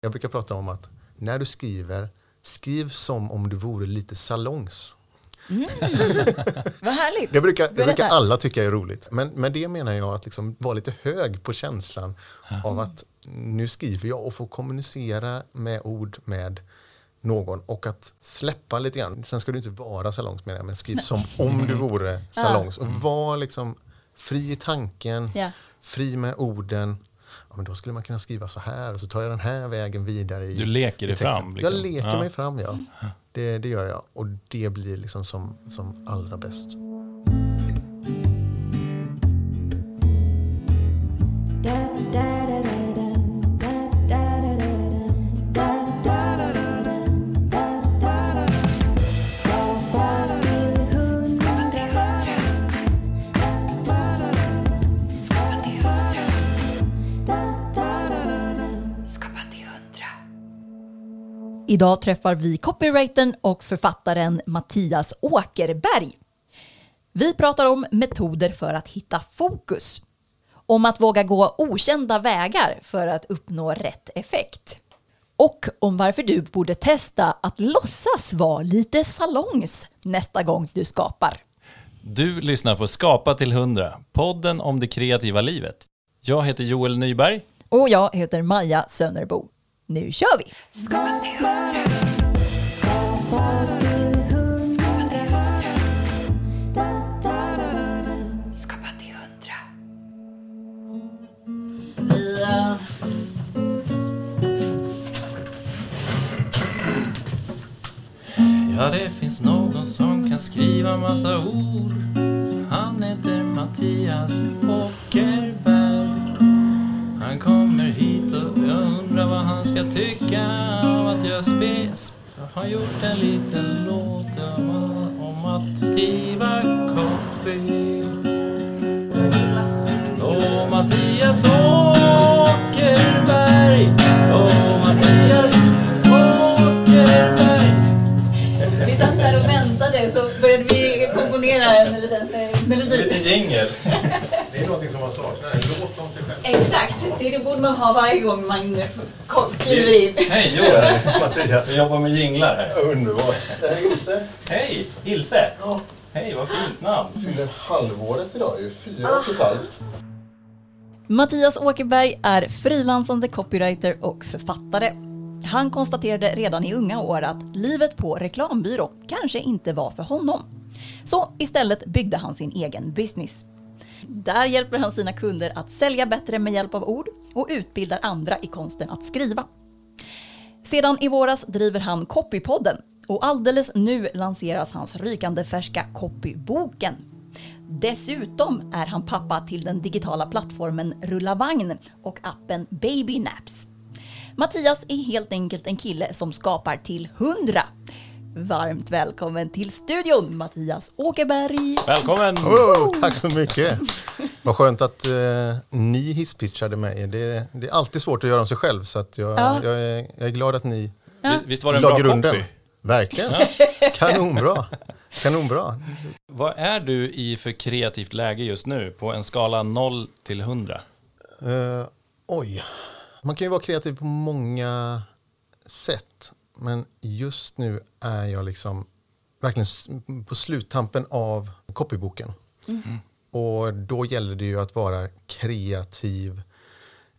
Jag brukar prata om att när du skriver, skriv som om du vore lite salongs. Vad härligt. Det brukar, det brukar alla tycka är roligt. Men med det menar jag att liksom vara lite hög på känslan av att nu skriver jag och får kommunicera med ord med någon och att släppa lite grann. Sen ska du inte vara salongs menar jag, men skriv som om du vore salongs. Och var liksom fri i tanken, Ja. fri med orden. Ja, men då skulle man kunna skriva så här och så tar jag den här vägen vidare i Du leker dig fram, liksom. Jag leker Ja. mig fram, ja. Det, det gör jag. Och det blir liksom som, som allra bäst. Idag träffar vi copywritern och författaren Mattias Åkerberg. Vi pratar om metoder för att hitta fokus. Om att våga gå okända vägar för att uppnå rätt effekt. Och om varför du borde testa att låtsas vara lite salongs nästa gång du skapar. Du lyssnar på Skapa till 100, podden om det kreativa livet. Jag heter Joel Nyberg. Och jag heter Maja Sönnerbo. Nu kör vi! Vi, eh, Ja, det finns någon som kan skriva massa ord. Han heter Mattias Åkerberg. Han kommer hit och jag undrar vad han ska tycka av att jag spes. Jag har gjort en liten låt om, att skriva copy. Åh, Mattias Åkerberg. Åh, Mattias Åkerberg. Vi satt där och väntade så började vi komponera en liten eh, melodi. jingel. Det är någonting som man saknar, en låt om sig själv. Exakt, det, det borde man ha varje gång man kliver in. Hej Joel! Mattias, Vi jobbar med jinglar här. underbart. Det här är Ilse. Hej! Ilse! Ja, Hej, vad fint namn! fyller halvåret idag, ju fyra och ett halvt. Mattias Åkerberg är frilansande copywriter och författare. Han konstaterade redan i unga år att livet på reklambyrå kanske inte var för honom. Så istället byggde han sin egen business. Där hjälper han sina kunder att sälja bättre med hjälp av ord och utbildar andra i konsten att skriva. Sedan i våras driver han Copypodden och alldeles nu lanseras hans rykande färska Copyboken. Dessutom är han pappa till den digitala plattformen Rulla Vagn och appen Babynaps. Mattias är helt enkelt en kille som skapar till 100. Varmt välkommen till studion Mattias Åkerberg! Välkommen! Oh, tack så mycket. Vad skönt att eh, ni hisspitchade mig. Det, det är alltid svårt att göra om sig själv, så att jag, Ja. jag, är, jag är glad att ni Visst- Visst var det en la bra grunden. copy? Verkligen. Kanonbra. Kanonbra. Vad är du i för kreativt läge just nu på en skala 0 till 100? Eh, oj. Man kan ju vara kreativ på många sätt. Men just nu är jag liksom verkligen på sluttampen av copyboken. Och då gäller det ju att vara kreativ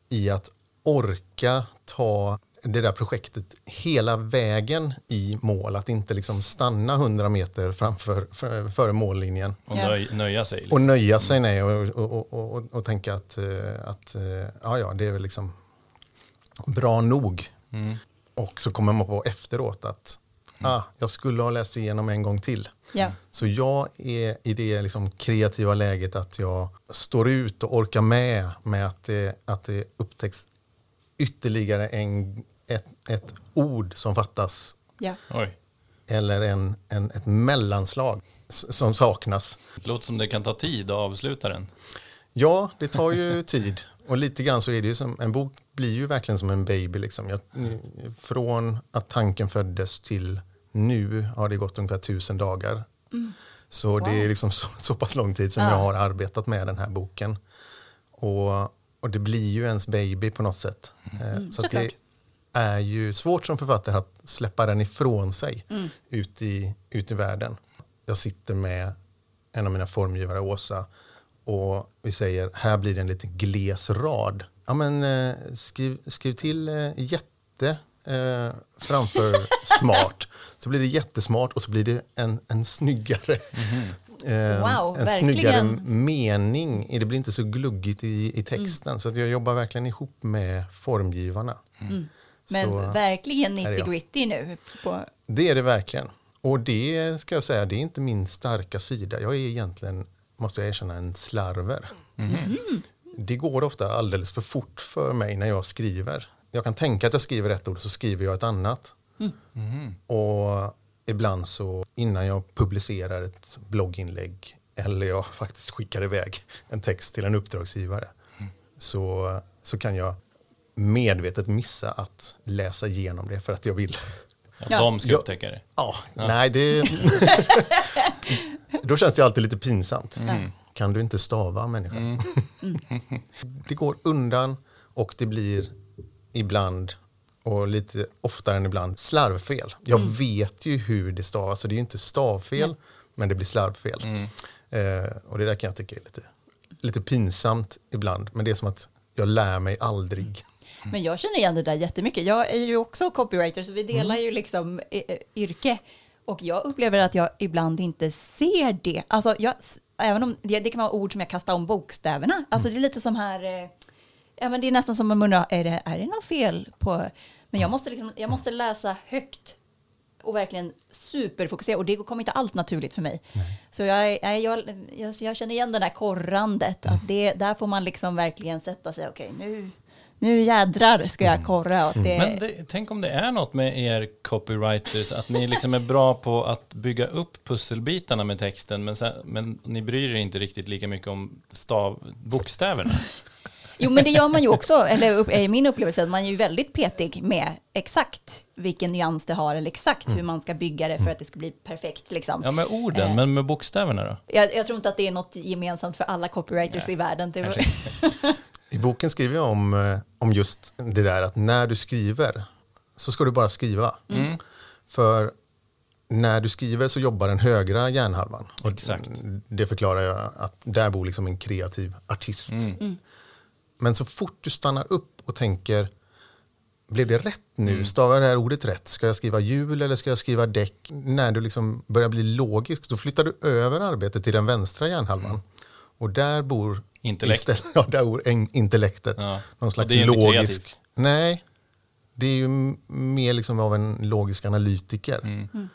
i att orka ta det där projektet hela vägen i mål. Att inte liksom stanna 100 meter framför för, före mållinjen. Och nöj, nöja sig? Liksom. Och nöja sig nej, och, och, och, och, och tänka att, eh, att eh, ja, ja, det är väl liksom bra nog. Och så kommer man på efteråt att ah, jag skulle ha läst igenom en gång till. Ja. Så jag är i det liksom kreativa läget att jag står ut och orkar med med att det, att det upptäcks ytterligare en, ett, ett ord som fattas Ja. Oj, eller en, en, ett mellanslag som saknas. det låter som det kan ta tid att avsluta den. Ja, det tar ju tid. Och lite grann så är det ju som, en bok blir ju verkligen som en baby. Liksom. Jag, från att tanken föddes till nu har det gått ungefär tusen dagar. Så det är liksom så, så pass lång tid som Ja. jag har arbetat med den här boken. Och, och det blir ju ens baby på något sätt. Eh, så att det, är ju svårt som författare att släppa den ifrån sig ut, i, ut i världen. Jag sitter med en av mina formgivare, Åsa, och vi säger här blir det en liten gles rad. Ja, men, eh, skriv, skriv till eh, jätte eh, framför smart. Så blir det jättesmart och så blir det en, en snyggare eh, Wow, en verkligen. snyggare mening. Det blir inte så gluggigt i, i texten. Så att jag jobbar verkligen ihop med formgivarna. Men Så verkligen är det 90 jag. gritty nu. På, Det är det verkligen. Och det ska jag säga, det är inte min starka sida. Jag är egentligen, måste jag erkänna, en slarver. Det går ofta alldeles för fort för mig när jag skriver. Jag kan tänka att jag skriver ett ord så skriver jag ett annat. Och ibland så innan jag publicerar ett blogginlägg eller jag faktiskt skickar iväg en text till en uppdragsgivare så, så kan jag medvetet missa att läsa igenom det för att jag vill Ja, Ja. De ska Ja. upptäcka det. Ja, nej det... Då känns det alltid lite pinsamt. Kan du inte stava människa? det går undan och det blir ibland och lite oftare än ibland slarvfel. Jag vet ju hur det stavas, så det är ju inte stavfel, men det blir slarvfel. Eh, och det där kan jag tycka är lite, lite pinsamt ibland, men det är som att jag lär mig aldrig. Men jag känner igen det där jättemycket. Jag är ju också copywriter, så vi delar ju liksom eh, eh, yrke. Och jag upplever att jag ibland inte ser det. Alltså, jag, även om det, det kan vara ord som jag kastar om bokstäverna. Alltså det är lite som här, eh, ja, men det är nästan som man undrar, är det, är det något fel på... Men jag måste, liksom, jag måste läsa högt och verkligen superfokusera. Och det kommer inte alls naturligt för mig. Så jag, nej, jag, jag, jag känner igen det där korrandet. Att det, där får man liksom verkligen sätta sig. Okej, nu, nu jädrar ska jag korra. Och att det, Men det, tänk om det är något med er copywriters, att ni liksom är bra på att bygga upp pusselbitarna med texten, men, sen, men ni bryr er inte riktigt lika mycket om stav, bokstäverna. Jo, men det gör man ju också, eller upp, är min upplevelse, att man är ju väldigt petig med exakt vilken nyans det har, eller exakt hur man ska bygga det för att det ska bli perfekt. Liksom. Ja, med orden, Eh. men med bokstäverna då? Jag, jag tror inte att det är något gemensamt för alla copywriters i världen. I boken skriver jag om, eh, om just det där att när du skriver så ska du bara skriva. För när du skriver så jobbar den högra hjärnhalvan. Och Exakt. Det förklarar jag att där bor liksom en kreativ artist. Men så fort du stannar upp och tänker blev det rätt nu? Stavar jag det här ordet rätt? Ska jag skriva hjul eller ska jag skriva däck? När du liksom börjar bli logisk, då flyttar du över arbetet till den vänstra hjärnhalvan. Och där bor Intellekt. istället, ja, bor en- intellektet. Ja. Någon slags det är logisk... kreativt. Nej, det är ju mer liksom av en logisk analytiker. Mm.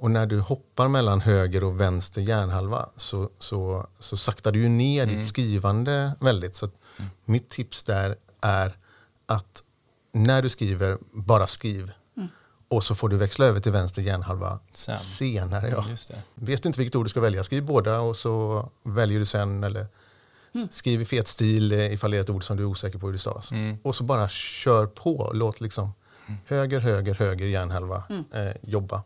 Och när du hoppar mellan höger och vänster hjärnhalva så, så, så saktar du ju ner Mm. ditt skrivande väldigt. Så att mitt tips där är att när du skriver, bara skriv. Och så får du växla över till vänster hjärnhalva Sen. senare. Ja. Just det. Vet du inte vilket ord du ska välja, skriv båda och så väljer du sen. Eller skriv i fet stil eh, ifall det är ett ord som du är osäker på hur det stavas. Och så bara kör på. Låt liksom höger, höger, höger hjärnhalva eh, jobba.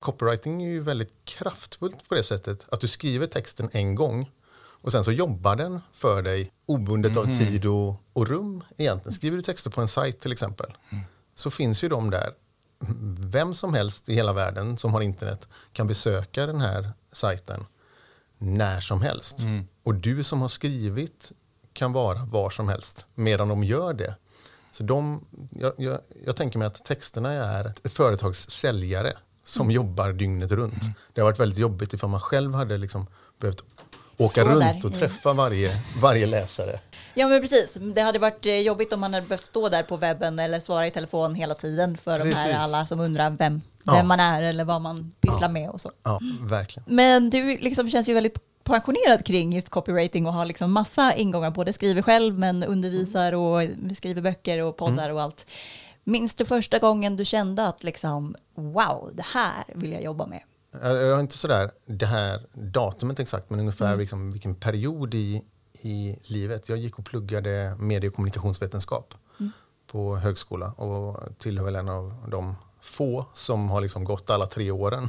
Copywriting är ju väldigt kraftfullt på det sättet att du skriver texten en gång och sen så jobbar den för dig obundet av tid och, och rum egentligen. Skriver du texter på en sajt till exempel så finns ju de där. Vem som helst i hela världen som har internet kan besöka den här sajten när som helst. Och du som har skrivit kan vara var som helst medan de gör det. Så de, jag, jag, jag tänker mig att texterna är ett företags säljare som jobbar dygnet runt. Det har varit väldigt jobbigt ifall man själv hade liksom behövt åka runt där och träffa varje, varje läsare. Ja, men precis. Det hade varit eh, jobbigt om man hade behövt stå där på webben eller svara i telefon hela tiden för de här Precis. alla som undrar vem, Ja. vem man är eller vad man pysslar med och så. Ja, verkligen. Men du liksom känns ju väldigt passionerad kring just copywriting och har liksom massa ingångar, både skriver själv men undervisar och skriver böcker och poddar och allt. Minns du första gången du kände att liksom, wow, det här vill jag jobba med? Jag har inte sådär det här datumet exakt, men ungefär liksom vilken period i, i livet. Jag gick och pluggade medie och kommunikationsvetenskap på högskola och tillhör väl en av de få som har liksom gått alla tre åren.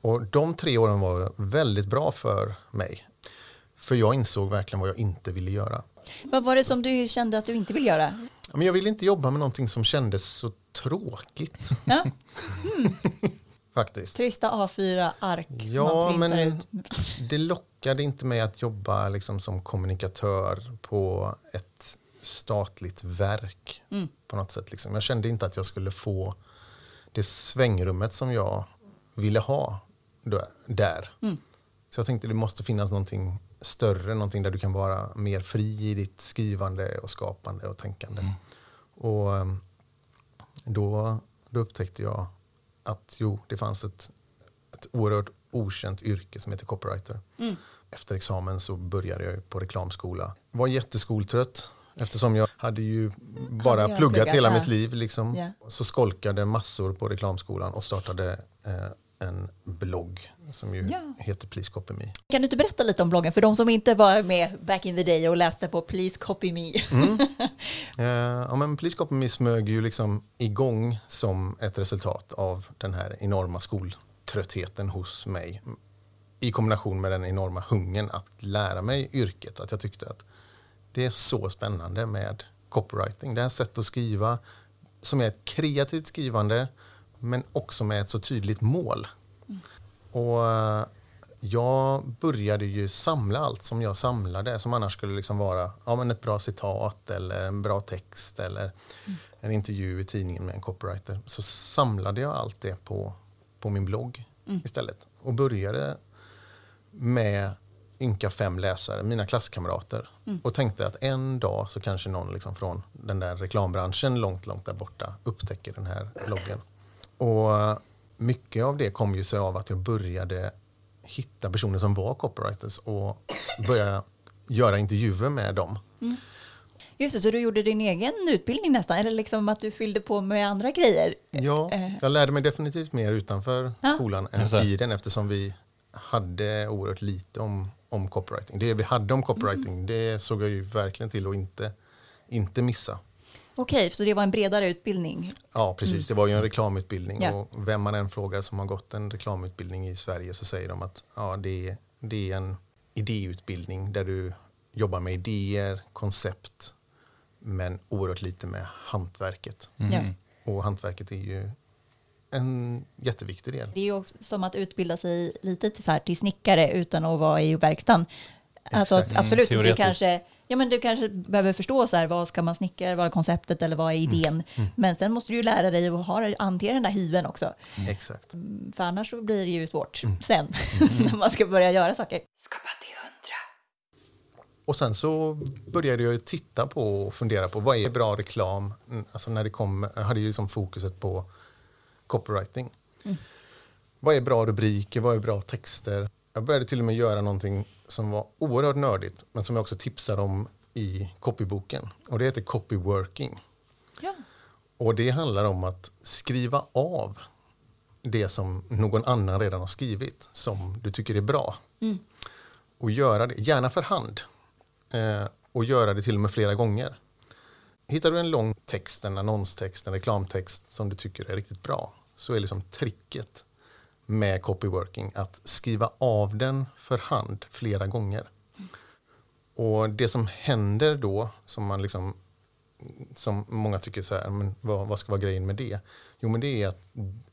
Och de tre åren var väldigt bra för mig. För jag insåg verkligen vad jag inte ville göra. Vad var det som du kände att du inte vill göra? Men jag ville inte jobba med någonting som kändes så tråkigt Ja, faktiskt. trista A4-ark som Ja, men ut. det lockade inte med att jobba liksom som kommunikatör på ett statligt verk Mm. på något sätt. Liksom. Jag kände inte att jag skulle få det svängrummet som jag ville ha där. Mm. Så jag tänkte det måste finnas någonting större, någonting där du kan vara mer fri i ditt skrivande och skapande och tänkande. Och ehm, då, då upptäckte jag att jo, det fanns ett, ett oerhört okänt yrke som heter copywriter. Efter examen så började jag på reklamskola. Var jätteskoltrött eftersom jag hade ju bara Hade pluggat pluggat, hela ja. mitt liv. Liksom. Ja. Så skolkade massor på reklamskolan och startade eh, en blogg som ju Ja. heter Please Copy Me. Kan du inte berätta lite om bloggen för de som inte var med back in the day och läste på Please Copy Me? Eh, ja, men Please Copy Me smög ju liksom igång som ett resultat av den här enorma skoltröttheten hos mig i kombination med den enorma hungern att lära mig yrket. Att jag tyckte att det är så spännande med copywriting. Det här sättet att skriva som är ett kreativt skrivande men också med ett så tydligt mål. Och eh, jag började ju samla allt som jag samlade som annars skulle liksom vara ja, men ett bra citat eller en bra text eller en intervju i tidningen med en copywriter. Så samlade jag allt det på, på min blogg istället och började med ynka fem läsare, mina klasskamrater. Och tänkte att en dag så kanske någon liksom från den där reklambranschen långt, långt där borta upptäcker den här bloggen. Och mycket av det kom ju sig av att jag började hitta personer som var copywriters och börja göra intervjuer med dem. Just det, så du gjorde din egen utbildning nästan, eller liksom att du fyllde på med andra grejer? Ja, Eh. jag lärde mig definitivt mer utanför Ja. skolan än i den eftersom vi hade oerhört lite om, om copywriting. Det vi hade om copywriting Mm. det såg jag ju verkligen till att inte, inte missa. Okej, så det var en bredare utbildning? Ja, precis. Det var ju en reklamutbildning Ja. och vem man än frågar som har gått en reklamutbildning i Sverige så säger de att ja, det, är, det är en idéutbildning där du jobbar med idéer, koncept men oerhört lite med hantverket. Ja. Och hantverket är ju en jätteviktig del. Det är ju också som att utbilda sig lite till, så här, till snickare utan att vara i verkstaden. Alltså att absolut, Mm, du, kanske, ja, men du kanske behöver förstå så här, vad ska man snickra, vad är konceptet eller vad är idén. Men sen måste du ju lära dig att ha, hantera den där hiven också. Exakt. För annars så blir det ju svårt sen när man ska börja göra saker. Skapa till hundra. Och sen så började jag ju titta på och fundera på vad är bra reklam? Mm, Alltså när det kom, jag hade ju liksom fokuset på copywriting. Vad är bra rubriker? Vad är bra texter? Jag började till och med göra någonting som var oerhört nördigt men som jag också tipsar om i copyboken. Och det heter copyworking. Ja. Och det handlar om att skriva av det som någon annan redan har skrivit som du tycker är bra. Och göra det, gärna för hand. Eh, och göra det till och med flera gånger. Hittar du en lång text, en annonstext, en reklamtext som du tycker är riktigt bra så är liksom tricket med copyworking att skriva av den för hand flera gånger. Och det som händer då, som man liksom som många tycker så här, men vad, vad ska vara grejen med det? Jo, men det är att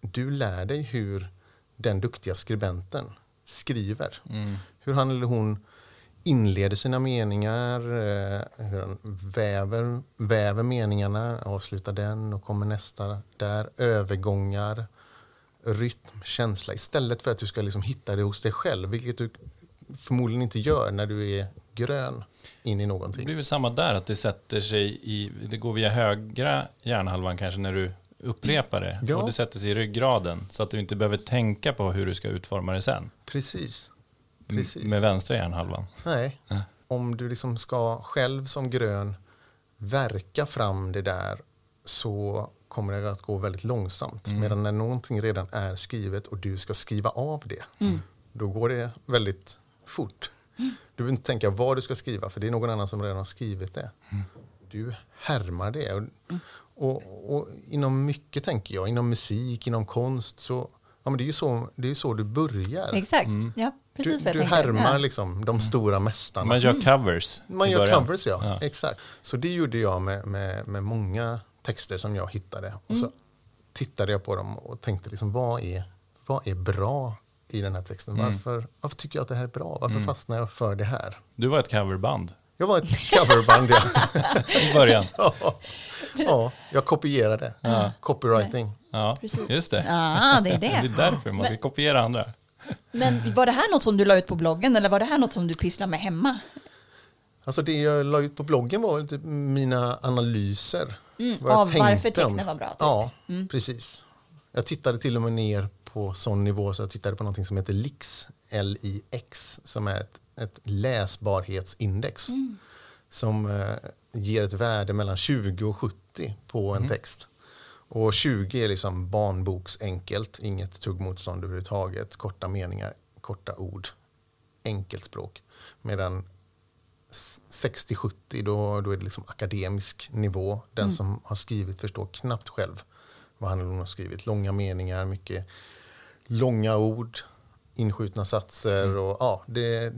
du lär dig hur den duktiga skribenten skriver. Hur han eller hon inleder sina meningar, eh, hur han väver, väver meningarna, avslutar den och kommer nästa där, övergångar, rytm, känsla. Istället för att du ska liksom hitta det hos dig själv, vilket du förmodligen inte gör när du är grön in i Det någonting. blir väl samma där, att det sätter sig i, det går via högra hjärnhalvan kanske när du upprepar det. Ja. Och det sätter sig i ryggraden så att du inte behöver tänka på hur du ska utforma det sen. Precis. Precis. Med vänstra hjärnhalvan. Nej. Om du liksom ska själv som grön verka fram det där så kommer det att gå väldigt långsamt. Medan när någonting redan är skrivet och du ska skriva av det, då går det väldigt fort. Du behöver inte tänka vad du ska skriva för det är någon annan som redan har skrivit det. Du härmar det. Och, och, och inom mycket tänker jag, inom musik, inom konst så Ja, men det är ju så, det är ju så du börjar. Exakt. Ja, Du, precis vad jag du tänkte. härmar Ja. liksom de stora mästarna. Man gör covers Man gör början. covers, ja. Ja. Exakt. Så det gjorde jag med, med, med många texter som jag hittade. Och Mm. så tittade jag på dem och tänkte liksom, vad är, vad är bra i den här texten? Mm. Varför, varför tycker jag att det här är bra? Varför fastnar jag för det här? Du var ett coverband Jag var ett coverband, ja. i början. ja. ja. Jag kopierade. Copywriting. Ja, Precis. just det. Ja, det är Det är det. därför man ska kopiera andra. Men var det här något som du la ut på bloggen eller var det här något som du pysslar med hemma? Alltså det jag la ut på bloggen var lite mina analyser. Mm, av varför om- texten var bra, typ. Ja, precis. Jag tittade till och med ner på sån nivå så jag tittade på något som heter LIX, L-I-X, som är ett, ett läsbarhetsindex. Mm. Som eh, ger ett värde mellan 20 och 70 på en text. Och 20 är liksom barnboksenkelt, inget tuggmotstånd överhuvudtaget, korta meningar, korta ord, enkelt språk. Medan 60-70 då, då är det liksom akademisk nivå. Den som har skrivit förstår knappt själv vad han eller hon har skrivit. Långa meningar, mycket långa ord, inskjutna satser och ja, det,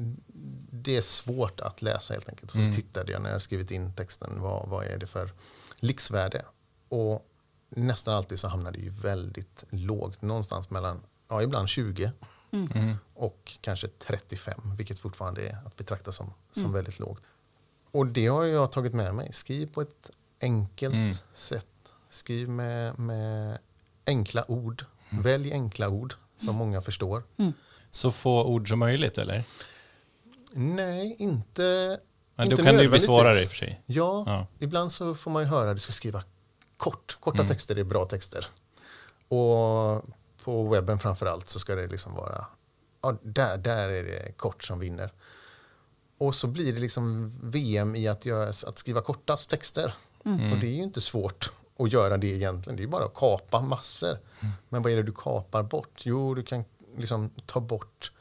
det är svårt att läsa helt enkelt. Så, så tittade jag när jag skrivit in texten, vad, vad är det för liksvärde? Och nästan alltid så hamnar det ju väldigt lågt, någonstans mellan, ja ibland 20 och kanske 35, vilket fortfarande är att betrakta som, som väldigt lågt. Och det har jag tagit med mig. Skriv på ett enkelt sätt. Skriv med, med enkla ord. Välj enkla ord som många förstår. Så få ord som möjligt, eller? Nej, inte Men inte då kan det ju bli svårare i och för sig. Ja, Ja. ibland så får man ju höra att du ska skriva kort. Korta Mm. texter är bra texter. Och på webben framför allt så ska det liksom vara, ja, där, där är det kort som vinner. Och så blir det liksom VM i att, göra, att skriva kortast texter. Mm. Och det är ju inte svårt att göra det egentligen. Det är bara att kapa massor. Mm. Men vad är det du kapar bort? Jo, du kan liksom ta bort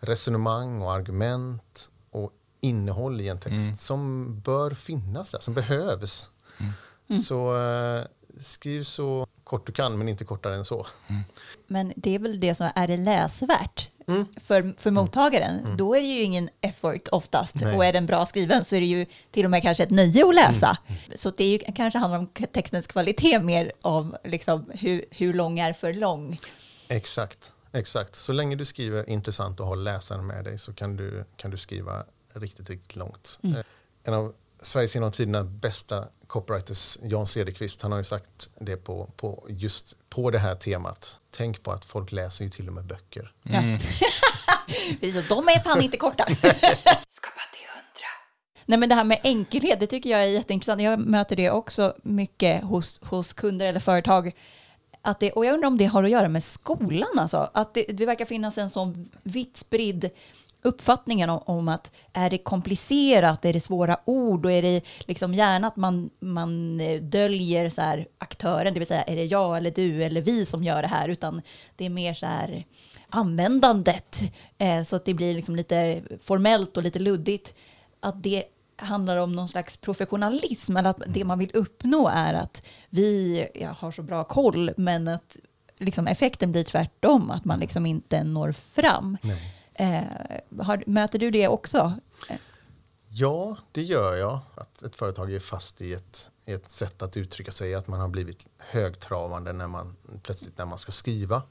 resonemang och argument och innehåll i en text Mm. som bör finnas där, som behövs. Mm. Så eh, skriv så kort du kan, men inte kortare än så. Men det är väl det som är det läsvärt Mm. för, för mottagaren. Då är det ju ingen effort oftast. Nej. Och är den bra skriven så är det ju till och med kanske ett nöje att läsa. Mm. Så det är ju, kanske handlar om textens kvalitet mer av liksom hur, hur lång är för lång. Exakt, exakt. Så länge du skriver intressant och har läsaren med dig så kan du, kan du skriva riktigt, riktigt långt. Mm. Eh, En av Sveriges genom tiderna bästa copywriters, Jan Cederqvist, han har ju sagt det på, på just på det här temat. Tänk på att folk läser ju till och med böcker. Ja. Precis, de är fan inte korta. Nej men det här med enkelhet, det tycker jag är jätteintressant. Jag möter det också mycket hos, hos kunder eller företag. Att det, och jag undrar om det har att göra med skolan alltså. Att det, det verkar finnas en sån vitt spridd uppfattningen om, om att är det komplicerat, är det svåra ord och är det liksom gärna att man, man eh, döljer så här aktören, det vill säga är det jag eller du eller vi som gör det här, utan det är mer så här användandet eh, så att det blir liksom lite formellt och lite luddigt. Att det handlar om någon slags professionalism eller att det man vill uppnå är att vi ja, har så bra koll men att liksom effekten blir tvärtom, att man liksom inte når fram. Eh, har, möter du det också? Ja, det gör jag. Att ett företag är fast i ett, i ett sätt att uttrycka sig, att man har blivit högtravande när man, plötsligt när man ska skriva.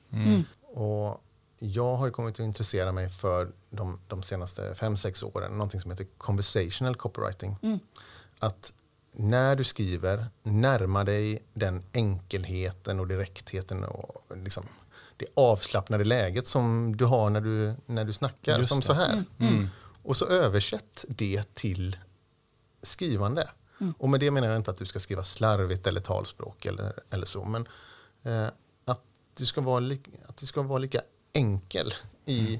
Och jag har ju kommit att intressera mig för de, de senaste fem sex åren, någonting som heter conversational copywriting. Att när du skriver, närma dig den enkelheten och direktheten och liksom det avslappnade läget som du har när du, när du snackar, Just som det. så här. Och så översätt det till skrivande. Och med det menar jag inte att du ska skriva slarvigt eller talspråk eller, eller så, men eh, att, du ska vara att du ska vara lika enkel i,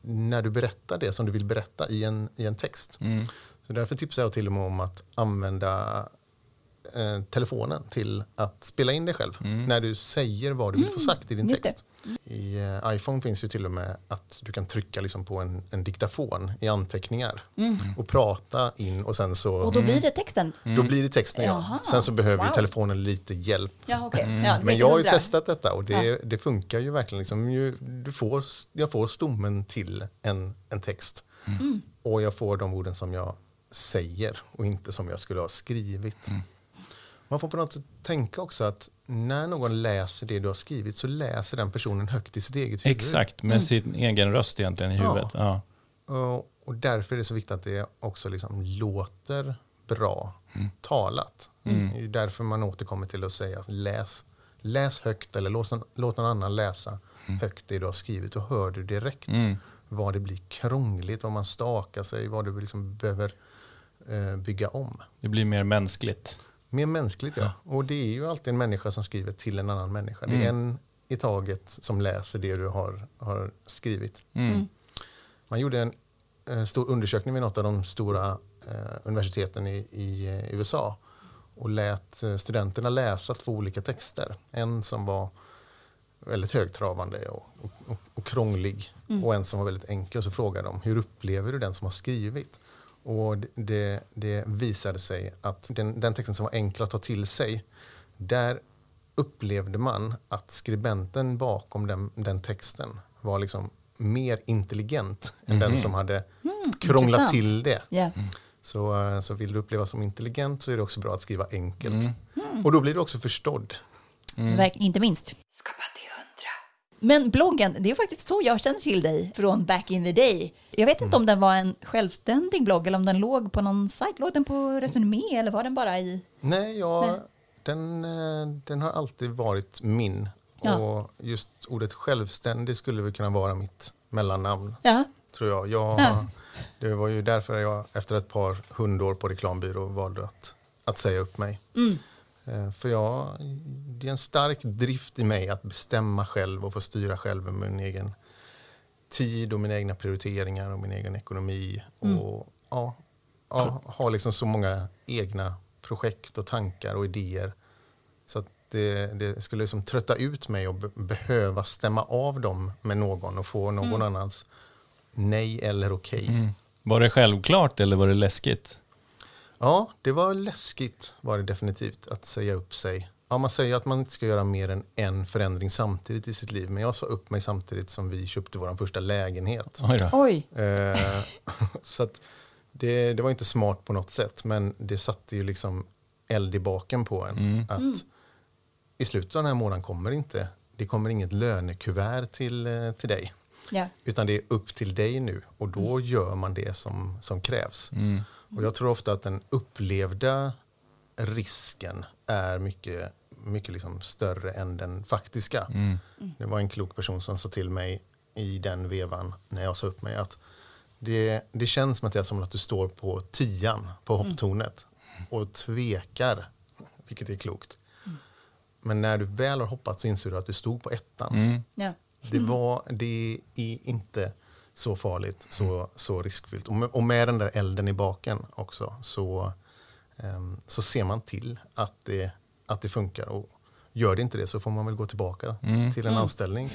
när du berättar det som du vill berätta i en, i en text. Så därför tipsar jag till och med om att använda eh, telefonen till att spela in dig själv när du säger vad du vill få sagt i din just det. text. I eh, iPhone finns ju till och med att du kan trycka liksom på en, en diktafon i anteckningar och prata in och sen så Och då blir det texten? då blir det texten. Ja. Jaha, Sen så behöver ju wow. telefonen lite hjälp. Ja, okej. Ja, Men jag har ju 1900. testat detta och det, det funkar ju verkligen. Liksom, ju, du får, jag får stommen till en, en text Mm. och jag får de orden som jag säger och inte som jag skulle ha skrivit. Man får på något sätt tänka också att när någon läser det du har skrivit så läser den personen högt i sitt eget huvud. Exakt, med Mm. sin egen röst egentligen i Ja. huvudet. Ja. Och, och därför är det så viktigt att det också liksom låter bra talat. Det är därför man återkommer till att säga läs, läs högt eller låt, låt någon annan läsa högt det du har skrivit. Och hör du direkt vad det blir krångligt, vad man stakar sig, vad du liksom behöver eh, bygga om. Det blir mer mänskligt. Mer mänskligt ja. Och det är ju alltid en människa som skriver till en annan människa. Det är en i taget som läser det du har, har skrivit. Man gjorde en eh, stor undersökning vid något av de stora eh, universiteten i, i eh, USA och lät eh, studenterna läsa två olika texter. En som var väldigt högtravande och, och, och, och krånglig och en som var väldigt enkel. Och så frågade de hur upplever du den som har skrivit? Och det, det, visade sig att den, den texten som var enkel att ta till sig, där upplevde man att skribenten bakom den, den texten var liksom mer intelligent än den som hade krånglat intressant. till det. Ja. Så, eh, så vill du upplevas som intelligent så är det också bra att skriva enkelt. Och då blir du också förstådd. Inte minst. Men bloggen, det är faktiskt så jag känner till dig från back in the day. Jag vet inte om den var en självständig blogg eller om den låg på någon sajt. Låg den på Resumé eller var den bara i... Nej, jag, Nej. Den, eh, den har alltid varit min. Ja. Och just ordet självständig skulle väl kunna vara mitt mellannamn, Ja, tror jag. jag Ja. Det var ju därför jag efter ett par hundår på reklambyrå valde att, att säga upp mig. Mm. Eh, För jag, det är en stark drift i mig att bestämma själv och få styra själv med min egen tid och mina egna prioriteringar och min egen ekonomi. Mm. Och ja, ja, ha liksom så många egna projekt och tankar och idéer. Så att det, det skulle liksom trötta ut mig och be behöva stämma av dem med någon och få någon Mm. annans nej eller okej. Var det självklart eller var det läskigt? Ja, det var läskigt var det definitivt att säga upp sig. Ja, man säger att man inte ska göra mer än en förändring samtidigt i sitt liv. Men jag sa upp mig samtidigt som vi köpte vår första lägenhet. Oj oj. Eh, så att det, det var inte smart på något sätt. Men det satte ju liksom eld i baken på en. Att i slutet av den här månaden kommer inte, det kommer inget lönekuvert till, eh, till dig. Ja. Utan det är upp till dig nu och då gör man det som, som krävs. Och jag tror ofta att den upplevda risken är mycket, mycket liksom större än den faktiska. Det var en klok person som sa till mig i den vevan när jag sa upp mig att det, det känns Mattias som att du står på tian på hopptornet och tvekar, vilket är klokt. Men när du väl har hoppat så inser du att du stod på ettan. Ja. Det, var, det är inte så farligt, så, så riskfyllt. Och med, och med den där elden i baken också så, ehm, så ser man till att det, att det funkar. Och gör det inte det så får man väl gå tillbaka till en anställning.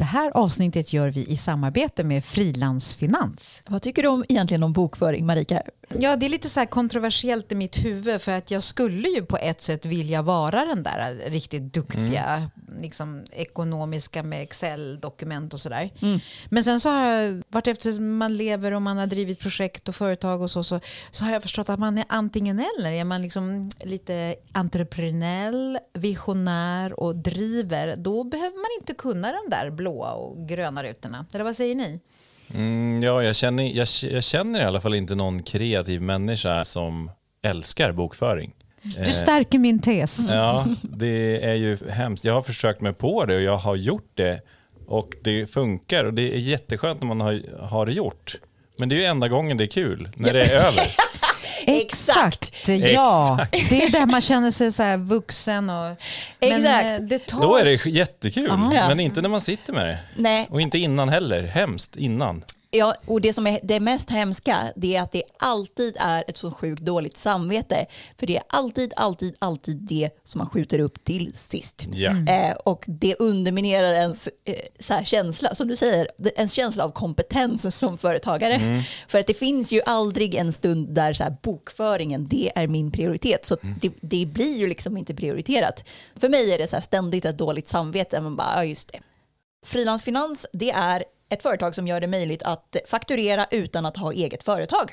Det här avsnittet gör vi i samarbete med Frilansfinans. Vad tycker du om, egentligen om bokföring, Marika? Ja, det är lite så här kontroversiellt i mitt huvud för att jag skulle ju på ett sätt vilja vara den där riktigt duktiga liksom, ekonomiska med Excel-dokument och sådär. Men sen så har jag, vart efter man lever och man har drivit projekt och företag och så, så, så har jag förstått att man är antingen eller. Är man liksom lite entreprenöriell, visionär och driver, då behöver man inte kunna de där blåa och gröna rutorna. Eller vad säger ni? Mm, ja, jag känner, jag, jag känner i alla fall inte någon kreativ människa som älskar bokföring. Du stärker min tes. Ja, det är ju hemskt. Jag har försökt mig på det och jag har gjort det och det funkar och det är jätteskönt när man har, har det gjort. Men det är ju enda gången det är kul, när det är över. Exakt, ja. Exakt. Det är där man känner sig så här vuxen. Och, men Exakt. eh, det tar... Då är det jättekul, Ja. men inte när man sitter med det. Nej. Och inte innan heller, hemskt innan. Ja, och det som är det mest hemska det är att det alltid är ett så sjukt dåligt samvete. För det är alltid, alltid, alltid det som man skjuter upp till sist. Ja. Eh, och det underminerar ens eh, så här känsla, som du säger, en känsla av kompetens som företagare. För att det finns ju aldrig en stund där så här, bokföringen, det är min prioritet. Så det, det blir ju liksom inte prioriterat. För mig är det så här ständigt ett dåligt samvete. Man bara, ja just det. Frilansfinans, det är ett företag som gör det möjligt att fakturera utan att ha eget företag.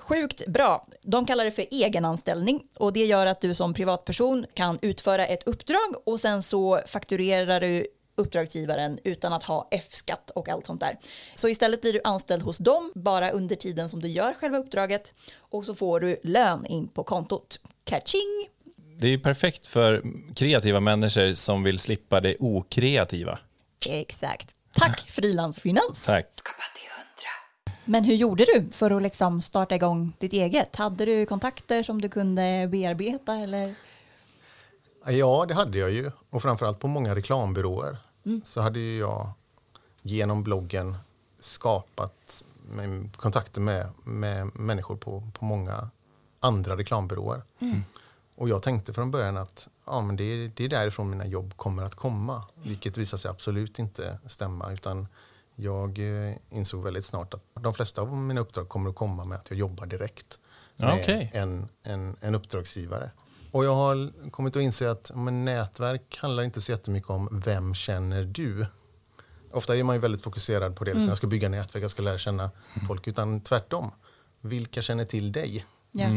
Sjukt bra. De kallar det för egenanställning och det gör att du som privatperson kan utföra ett uppdrag och sen så fakturerar du uppdragsgivaren utan att ha F-skatt och allt sånt där. Så istället blir du anställd hos dem bara under tiden som du gör själva uppdraget och så får du lön in på kontot. Catching! Det är ju perfekt för kreativa människor som vill slippa det okreativa. Exakt. Tack frilansfinans! Tack. Men hur gjorde du för att liksom starta igång ditt eget? Hade du kontakter som du kunde bearbeta eller? Ja, det hade jag ju. Och framförallt på många reklambyråer Mm. så hade ju jag genom bloggen skapat kontakter med, med människor på, på många andra reklambyråer. Mm. Och jag tänkte från början att ja, men det, är, det är därifrån mina jobb kommer att komma. Vilket visade sig absolut inte stämma. Utan jag eh, insåg väldigt snart att de flesta av mina uppdrag kommer att komma med att jag jobbar direkt med okej. en, en, en uppdragsgivare. Och jag har kommit att inse att men, nätverk handlar inte så jättemycket om vem känner du? Ofta är man ju väldigt fokuserad på det, liksom, jag ska bygga nätverk, jag ska lära känna folk. Utan tvärtom, vilka känner till dig? Ja,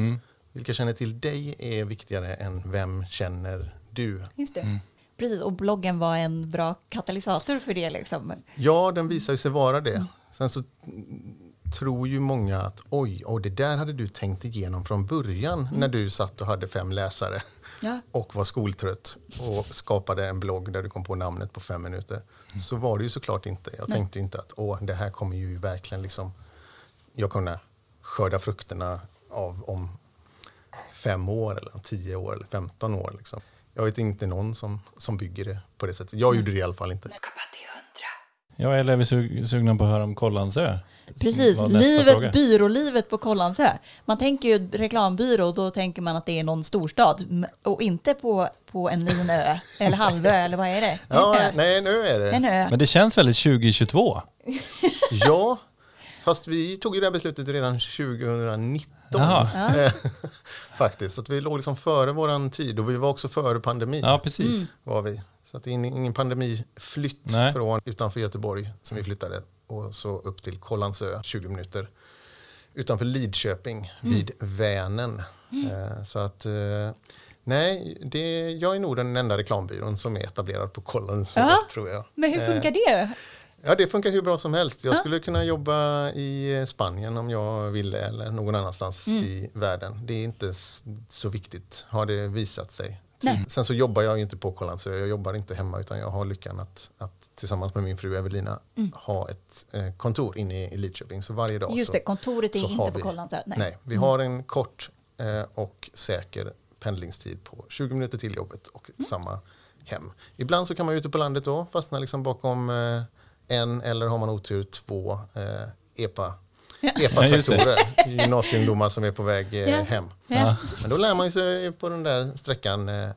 Vilka känner till dig är viktigare än vem känner du? just det. Precis, och bloggen var en bra katalysator för det liksom. Ja, den visar ju sig vara det. Sen så mm, tror ju många att oj, och det där hade du tänkt igenom från början när du satt och hade fem läsare Ja. och var skoltrött och skapade en blogg där du kom på namnet på fem minuter. Så var det ju såklart inte. Jag tänkte ju inte att åh, det här kommer ju verkligen liksom jag kunna skörda frukterna av om fem år eller tio år eller femton år. Liksom. Jag vet inte någon som, som bygger det på det sättet. Jag gjorde det i alla fall inte. Ja, eller är vi sug- sugna på att höra om Kållandsö? Precis, livet, fråga. byrålivet på Kållandsö. Man tänker ju reklambyrå, då tänker man att det är någon storstad och inte på, på en liten ö eller halvö eller vad är det? En Ja, ö. nej, nu är det. En ö. Men det känns väldigt 2022. Ja, fast vi tog ju det här beslutet redan 2019. Jaha. Eh, Faktiskt, så att vi låg liksom före våran tid och vi var också före pandemin. Ja, precis. Var vi. Så att det är ingen pandemiflytt Nej. från utanför Göteborg som vi flyttade och så upp till Kållandsö 20 minuter utanför Lidköping vid Vänern. Eh, Så att eh, nej, det, jag är nog den enda reklambyrån som är etablerad på Kållandsö Ja. tror jag. Men hur funkar det? Ja, det funkar hur bra som helst. Jag skulle kunna jobba i Spanien om jag ville eller någon annanstans Mm. i världen. Det är inte så viktigt, har det visat sig. Nej. Sen så jobbar jag inte på Kållandsö, jag jobbar inte hemma utan jag har lyckan att, att tillsammans med min fru Evelina ha ett eh, kontor inne i, Lidköping. Så varje dag Mm. Just så, det, kontoret är så inte på Kållandsö. Nej. Nej, vi har en kort eh, och säker pendlingstid på 20 minuter till jobbet och Mm. samma hem. Ibland så kan man ute på landet då fastna liksom bakom eh, en eller har man otur två eh, EPA Ja, EPA-traktorer, gymnasieungdomar som är på väg eh, Ja. hem. Ja. Men då lär man ju sig på den där sträckan eh, eh,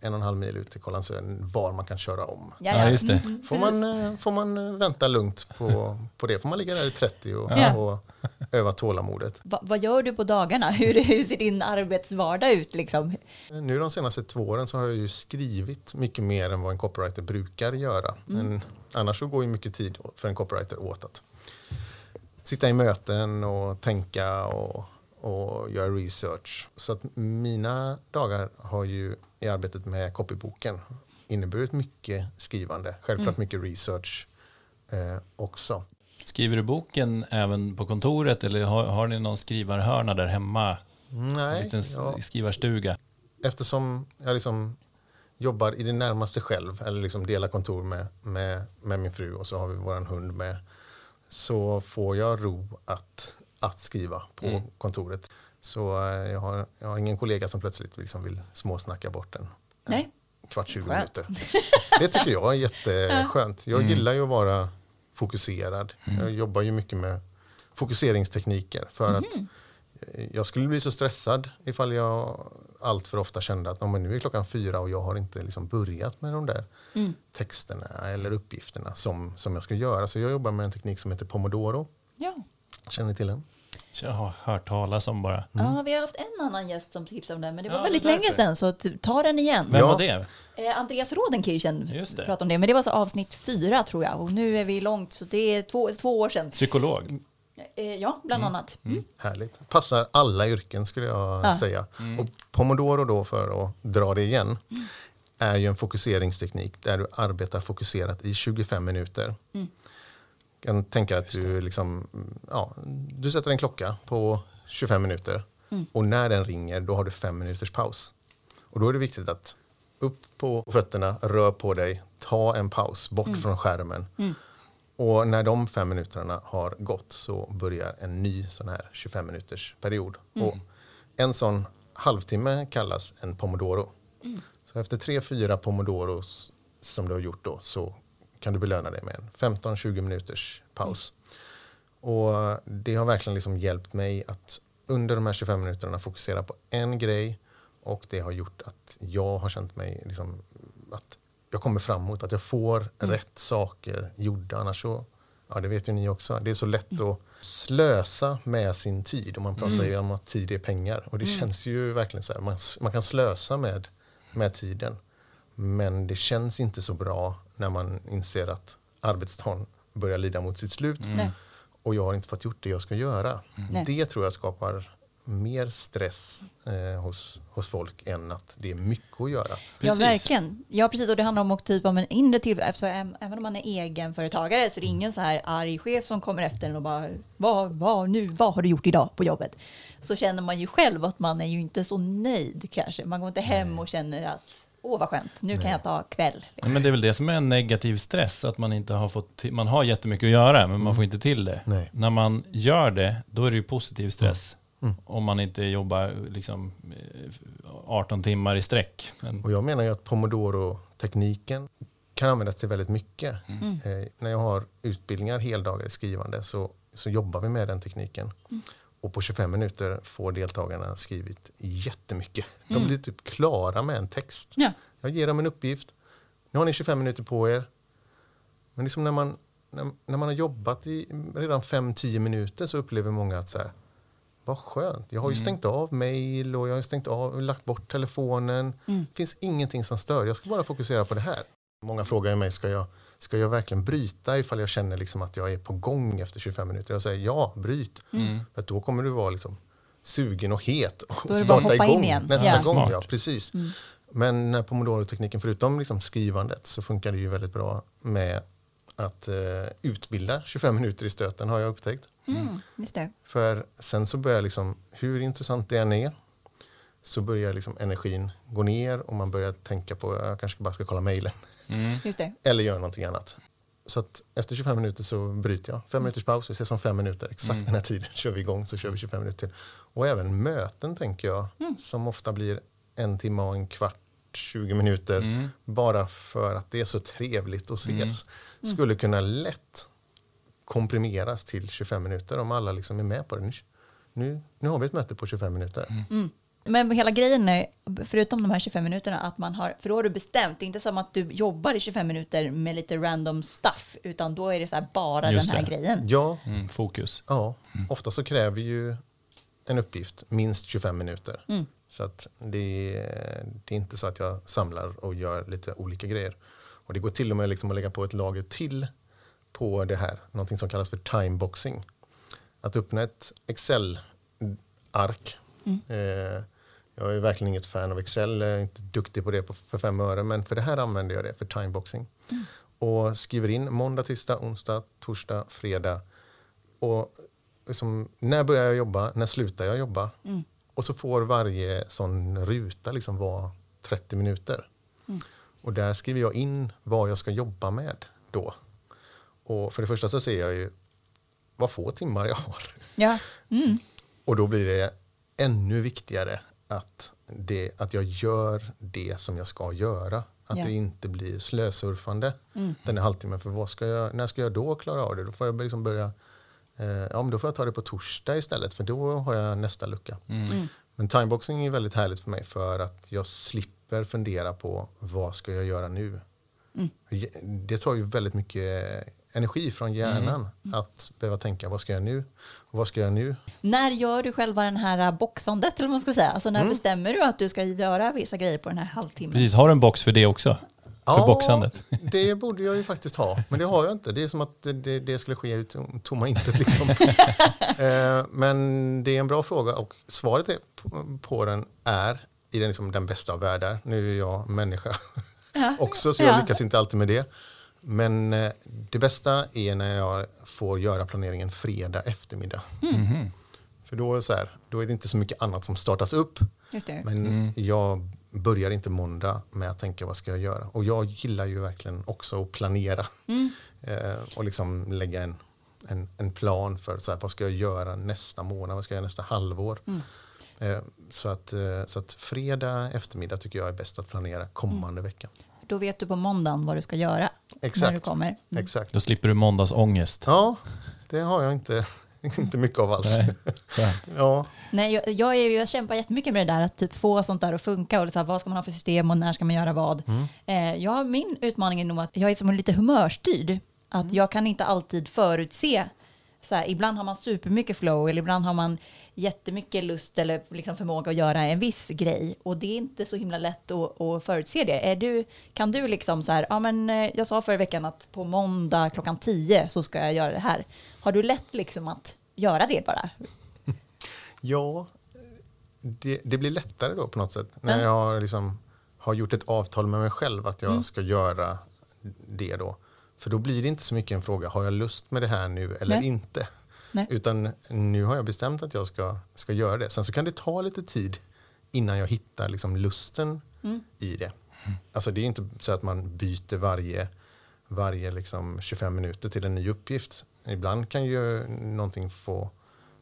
en och en halv mil ut till Kållandsö var man kan köra om. Ja, just det. Mm, Får man, eh, får man vänta lugnt på, på det? Får man ligga där i 30 och, Ja. och öva tålamodet? Va, vad gör du på dagarna? Hur, hur ser din arbetsvardag ut? Liksom? Nu de senaste två åren så har jag ju skrivit mycket mer än vad en copywriter brukar göra. Men annars så går ju mycket tid för en copywriter åt att sitta i möten och tänka och, och göra research. Så att mina dagar har ju i arbetet med copyboken inneburit mycket skrivande. Självklart mycket research eh, också. Skriver du boken även på kontoret eller har, har ni någon skrivarhörna där hemma? En Nej, liten s- jag, skrivarstuga? eftersom jag liksom jobbar i det närmaste själv eller liksom delar kontor med, med, med min fru och så har vi vår hund med så får jag ro att, att skriva på kontoret. Så eh, jag har, jag har ingen kollega som plötsligt liksom vill småsnacka bort en Nej. kvart, 20 Skönt. minuter. Det tycker jag är jätteskönt. Jag gillar ju att vara fokuserad. Jag jobbar ju mycket med, fokuseringstekniker för att eh, jag skulle bli så stressad ifall jag allt för ofta kände att "Ja, men nu är klockan fyra och jag har inte liksom börjat med de där texterna eller uppgifterna som, som jag ska göra. Så jag jobbar med en teknik som heter Pomodoro. Ja. Känner ni till den? Jag har hört talas om bara. ja, vi har haft en annan gäst som tipsade om den, men det var Ja, väldigt länge sedan, så ta den igen. Vem Ja. var det? Eh, Andreas Rodenkirchen pratade om det, men det var så avsnitt fyra tror jag, och nu är vi långt, så det är två, två år sedan. Psykolog? Eh, ja, bland annat. Mm. Härligt. Passar alla yrken skulle jag Ja. säga. Och Pomodoro då, för att dra det igen, är ju en fokuseringsteknik där du arbetar fokuserat i 25 minuter. kan tänka att du, liksom, ja, du sätter en klocka på 25 minuter och när den ringer då har du fem minuters paus. Och då är det viktigt att upp på fötterna, rör på dig, ta en paus bort från skärmen. Och när de fem minuterna har gått så börjar en ny sån här 25 minuters period. Och en sån halvtimme kallas en pomodoro. Så efter tre, fyra pomodoros som du har gjort då så kan du belöna dig med en 15-20 minuters paus. Och det har verkligen liksom hjälpt mig att under de här 25 minuterna fokusera på en grej och det har gjort att jag har känt mig liksom att jag kommer framåt, att jag får rätt saker gjorda. Annars så, ja det vet ju ni också, det är så lätt att slösa med sin tid. Och man pratar ju om att tid är pengar. Och det känns ju verkligen så här, man, man kan slösa med, med tiden. Men det känns inte så bra när man inser att arbetsdagen börjar lida mot sitt slut. Nej. Och jag har inte fått gjort det jag ska göra. Det tror jag skapar mer stress eh, hos, hos folk än att det är mycket att göra. Ja, Precis. verkligen. Ja, precis. Och det handlar om också typ om en inre tillväxt. Även om man är egenföretagare så är det ingen så här arg chef som kommer efter en och bara vad, vad, nu, vad har du gjort idag på jobbet? Så känner man ju själv att man är ju inte så nöjd kanske. Man går inte hem och känner att åh vad skönt, nu kan jag ta kväll. Ja, men det är väl det som är en negativ stress, att man inte har fått till, man har jättemycket att göra, men man får inte till det. Nej. När man gör det, då är det ju positiv stress. Om man inte jobbar liksom eh, 18 timmar i sträck. Och jag menar ju att Pomodoro-tekniken kan användas till väldigt mycket. Eh, när jag har utbildningar heldagar i skrivande så, så jobbar vi med den tekniken. Och på 25 minuter får deltagarna skrivit jättemycket. De blir typ klara med en text. Ja. Jag ger dem en uppgift. Nu har ni 25 minuter på er. Men liksom när, man, när, när man har jobbat i redan 5-10 minuter så upplever många att så här, vad skönt. Jag har ju stängt av mail och jag har stängt av, lagt bort telefonen. Det finns ingenting som stör. Jag ska bara fokusera på det här. Många frågar mig, ska jag, ska jag verkligen bryta ifall jag känner liksom att jag är på gång efter 25 minuter? Jag säger ja, bryt. För att då kommer du vara liksom sugen och het och Då starta hoppa in igång igen. nästa Ja. gång. Smart. Ja, precis. Men när Pomodoro-tekniken, förutom liksom skrivandet, så funkar det ju väldigt bra med att eh, utbilda 25 minuter i stöten har jag upptäckt. Mm, just det. För sen så börjar liksom, hur intressant det än är, så börjar liksom energin gå ner och man börjar tänka på, jag kanske bara ska kolla mejlen. Just det. Eller göra någonting annat. Så att efter 25 minuter så bryter jag. Fem minuters paus, vi ses om fem minuter. Exakt den här tiden kör vi igång så kör vi 25 minuter till. Och även möten tänker jag, som ofta blir en timme och en kvart, 20 minuter. Bara för att det är så trevligt att ses. Skulle kunna lätt komprimeras till 25 minuter om alla liksom är med på det. Nu, nu, nu har vi ett möte på 25 minuter. Men hela grejen är, förutom de här 25 minuterna, att man har, för då har du bestämt, det är inte som att du jobbar i 25 minuter med lite random stuff, utan då är det så här bara Just den här det. grejen. Ja, mm, fokus. Ja, ofta så kräver ju en uppgift minst 25 minuter. Så att det, är- det är inte så att jag samlar och gör lite olika grejer. Och det går till och med liksom att lägga på ett lager till på det här, någonting som kallas för timeboxing. Att öppna ett Excel-ark. Eh, jag är verkligen inget fan av Excel, jag är inte duktig på det på, för fem öre, men för det här använder jag det för timeboxing. Och skriver in måndag, tisdag, onsdag, torsdag, fredag. Och liksom, när börjar jag jobba? När slutar jag jobba? Och så får varje sån ruta liksom vara 30 minuter. Och där skriver jag in vad jag ska jobba med då. Och för det första så ser jag ju vad få timmar jag har. Ja. Mm. Och då blir det ännu viktigare att, det, att jag gör det som jag ska göra. Att Ja. det inte blir slösurfande den här halvtimmen. För vad ska jag, när ska jag då klara av det? Då får jag liksom börja Eh, ja, men då får jag ta det på torsdag istället för då har jag nästa lucka. Mm. Men timeboxing är väldigt härligt för mig för att jag slipper fundera på vad ska jag göra nu. Mm. Det tar ju väldigt mycket energi från hjärnan att behöva tänka vad ska jag nu och vad ska jag nu. När gör du själva den här boxandet, eller vad man ska säga? Alltså Mm. när bestämmer du att du ska göra vissa grejer på den här halvtimmen? Precis, har du en box för det också? För boxandet? det borde jag ju faktiskt ha, men det har jag inte. Det är som att det, det skulle ske ut tom- tomma intet. Liksom. Eh, men det är en bra fråga och svaret är, på, på den är i den, liksom, den bästa av världar. Nu är jag människa också, så jag Ja. lyckas inte alltid med det. Men eh, det bästa är när jag får göra planeringen fredag eftermiddag. För då är, det så här, då är det inte så mycket annat som startas upp. Just det. Men jag börjar inte måndag med att tänka vad ska jag göra. Och jag gillar ju verkligen också att planera. Eh, och liksom lägga en, en, en plan för så här, vad ska jag göra nästa månad, vad ska jag göra nästa halvår. Eh, så, att, eh, så att fredag eftermiddag tycker jag är bäst att planera kommande vecka. Då vet du på måndagen vad du ska göra när Exakt. du kommer. Exakt. Då slipper du måndagsångest. Ja, det har jag inte, inte mycket av alls. Nej. Ja, Nej, jag, jag, är, ju- jag kämpar jättemycket med det där att typ få sånt där att funka och liksom, vad ska man ha för system och när ska man göra vad. Eh, jag, min utmaning är nog att jag är som lite humörstyrd. Att jag kan inte alltid förutse. Så här, ibland har man supermycket flow eller ibland har man jättemycket lust eller liksom förmåga att göra en viss grej. Och det är inte så himla lätt att, att förutse det. Är du, kan du liksom så här, ja men eh, jag sa förra veckan att på måndag klockan 10 så ska jag göra det här. Har du lätt liksom att göra det bara? Ja, det, det blir lättare då på något sätt. När jag liksom har gjort ett avtal med mig själv att jag Mm. ska göra det då. För då blir det inte så mycket en fråga, har jag lust med det här nu eller Nej. inte? Nej. Utan nu har jag bestämt att jag ska, ska göra det. Sen så kan det ta lite tid innan jag hittar liksom lusten Mm. i det. Alltså det är inte så att man byter varje, varje liksom 25 minuter till en ny uppgift. Ibland kan ju någonting få,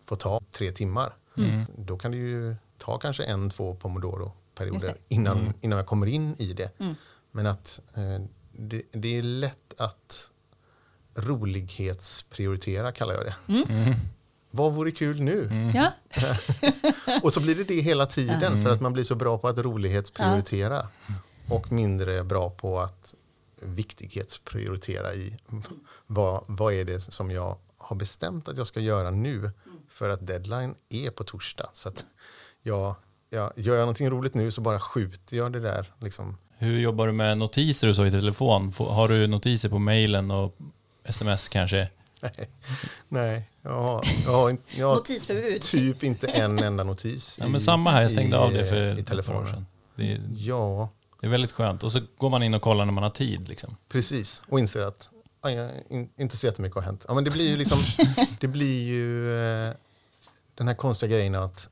få ta tre timmar. Mm. Då kan det ju ta kanske en, två pomodoro-perioder innan, innan jag kommer in i det. Mm. Men att eh, det, det är lätt att rolighetsprioritera kallar jag det. Mm. Vad vore kul nu? Ja, Och så blir det det hela tiden för att man blir så bra på att rolighetsprioritera och mindre bra på att viktighetsprioritera i vad, vad är det som jag har bestämt att jag ska göra nu för att deadline är på torsdag. Så att jag, jag, gör jag någonting roligt nu så bara skjuter jag det där. Liksom. Hur jobbar du med notiser och så i telefon? Har du notiser på mailen och sms kanske? Nej, nej jag, har, jag, har, jag har typ inte en enda notis Ja, i- men samma här, jag stängde i, av det för i ett par år telefonen. sedan. Det är, Ja, det är väldigt skönt. Och så går man in och kollar när man har tid. Liksom. Precis, och inser att aj, aj, in, inte så jättemycket har hänt. Ja, men det blir ju, liksom, det blir ju eh, den här konstiga grejen att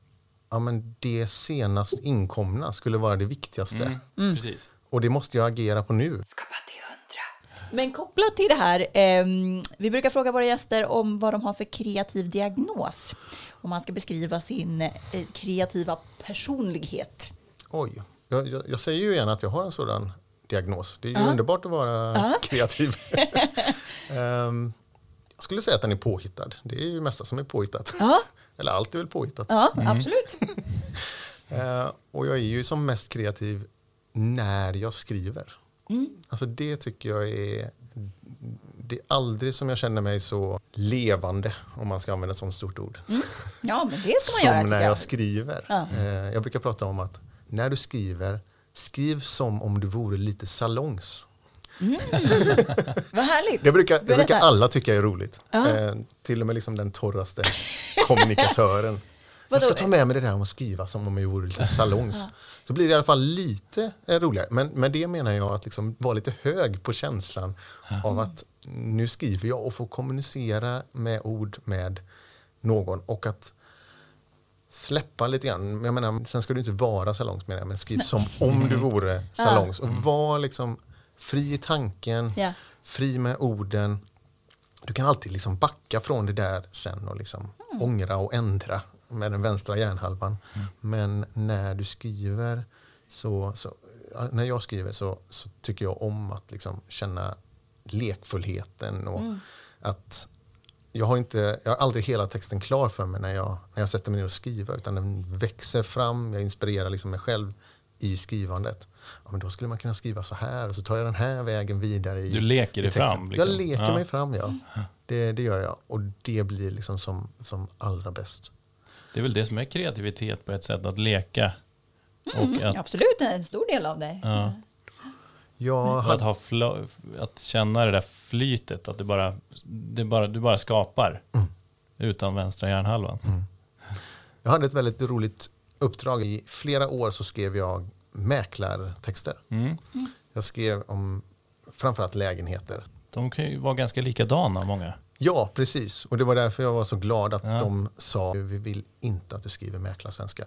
ja, men det senast inkomna skulle vara det viktigaste. Precis. Och det måste jag agera på nu. Men kopplat till det här, ehm, vi brukar fråga våra gäster om vad de har för kreativ diagnos. Om man ska beskriva sin eh, kreativa personlighet. Oj, jag, jag, jag säger ju igen att jag har en sådan diagnos. Det är ju Ja. underbart att vara kreativ. Ehm, jag skulle säga att den är påhittad. Det är ju mesta som är påhittat. Ja. Eller allt är väl påhittat. Ja, absolut. Eh, och jag är ju som mest kreativ när jag skriver. Alltså det tycker jag är... Det är aldrig som jag känner mig så levande, om man ska använda ett sånt stort ord, Ja, men det ska man som göra när tycker jag jag. skriver. Ja. Eh, jag brukar prata om att när du skriver, skriv som om du vore lite salongs. Vad härligt. Det brukar, det brukar alla tycka är roligt. Ja. Eh, till och med liksom den torraste kommunikatören. jag ska ta med mig det där om att skriva som om jag vore lite salongs. Så blir det i alla fall lite eh, roligare. Men med det menar jag att liksom vara lite hög på känslan av att nu skriver jag och får kommunicera med ord med någon. Och att släppa lite grann. Jag menar, sen ska du inte vara salongs menar jag, men skriv som om du vore salongs. Och var liksom fri i tanken, Ja. fri med orden. Du kan alltid liksom backa från det där sen och liksom ångra och ändra med den vänstra hjärnhalvan. Men när du skriver så, så när jag skriver så, så tycker jag om att liksom känna lekfullheten och att jag har, inte, jag har aldrig hela texten klar för mig när jag, när jag sätter mig ner och skriver utan den växer fram, jag inspirerar liksom mig själv i skrivandet. Ja, men då skulle man kunna skriva så här och så tar jag den här vägen vidare i Du leker dig fram, liksom. Jag leker Ja. mig fram, ja. Det, det gör jag och det blir liksom som, som allra bäst. Det är väl det som är kreativitet på ett sätt, att leka. Mm, Och att, Absolut, en stor del av det. ja, Jag och att, hade, ha flo- att känna det där flytet, att det bara, det bara, du bara skapar. Mm. Utan vänstra hjärnhalvan. jag hade ett väldigt roligt uppdrag. I flera år så skrev jag mäklartexter. Mm. Jag skrev om framförallt lägenheter. De kan ju vara ganska likadana, många. Ja, precis. Och det var därför jag var så glad att Ja. de sa vi vill inte att du skriver mäklarsvenska.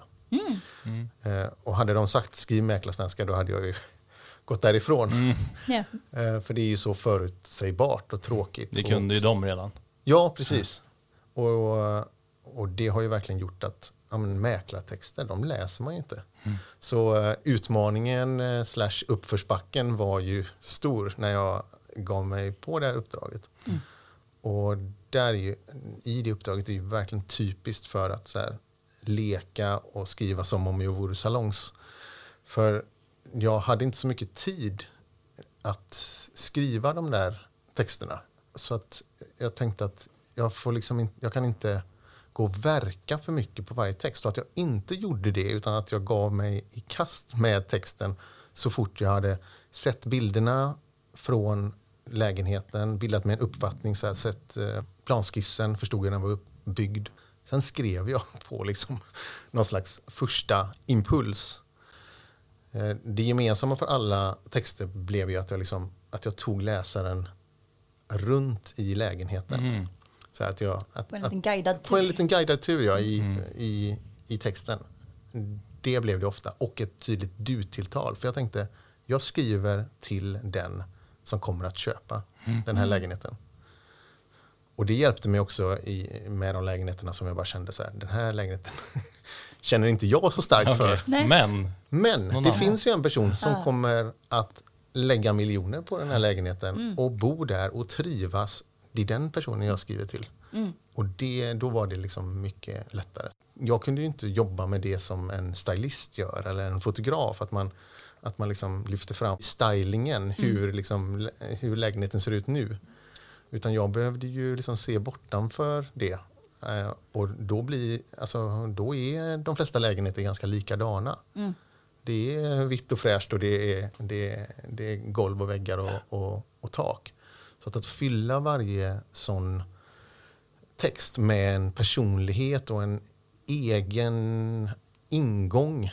Mm. Eh, och hade de sagt skriv mäklarsvenska då hade jag ju gått därifrån. Mm. Eh, för det är ju så förutsägbart och tråkigt. Det och, kunde ju de redan. Ja, precis. Och, och det har ju verkligen gjort att ja, men mäklartexter, de läser man ju inte. Så eh, utmaningen eh, slash uppförsbacken var ju stor när jag gav mig på det här uppdraget. Och där är ju, i det uppdraget är ju verkligen typiskt för att så här, leka och skriva som om jag vore salongs. För jag hade inte så mycket tid att skriva de där texterna. Så att jag tänkte att jag, får liksom in, jag kan inte gå och verka för mycket på varje text. Och att jag inte gjorde det utan att jag gav mig i kast med texten så fort jag hade sett bilderna från lägenheten, bildat mig en uppfattning, så här, sett eh, planskissen, förstod hur den var uppbyggd. Sen skrev jag på liksom någon slags första impuls. Eh, Det gemensamma för alla texter blev ju att jag, liksom, att jag tog läsaren runt i lägenheten. Så att jag, att, På en liten guidad på en tur. liten guidad tur ja, i, i, i texten. Det blev det ofta. Och ett tydligt du-tilltal. För jag tänkte, jag skriver till den som kommer att köpa den här lägenheten. Och det hjälpte mig också i, med de lägenheterna som jag bara kände så här, den här lägenheten känner inte jag så starkt för. Okej. Nej. Men, Men det annan. finns ju en person som kommer att lägga miljoner på den här lägenheten och bo där och trivas. Det är den personen jag skriver till. Och det, då var det liksom mycket lättare. Jag kunde ju inte jobba med det som en stylist gör eller en fotograf. Att man, att man liksom lyfter fram stylingen, hur, liksom, hur lägenheten ser ut nu. Utan jag behövde ju liksom se bortanför det. Eh, och då, blir, alltså, då är de flesta lägenheter ganska likadana. Det är vitt och fräscht och det är, det är, det är golv och väggar och, och, och tak. Så att, att fylla varje sån text med en personlighet och en egen ingång.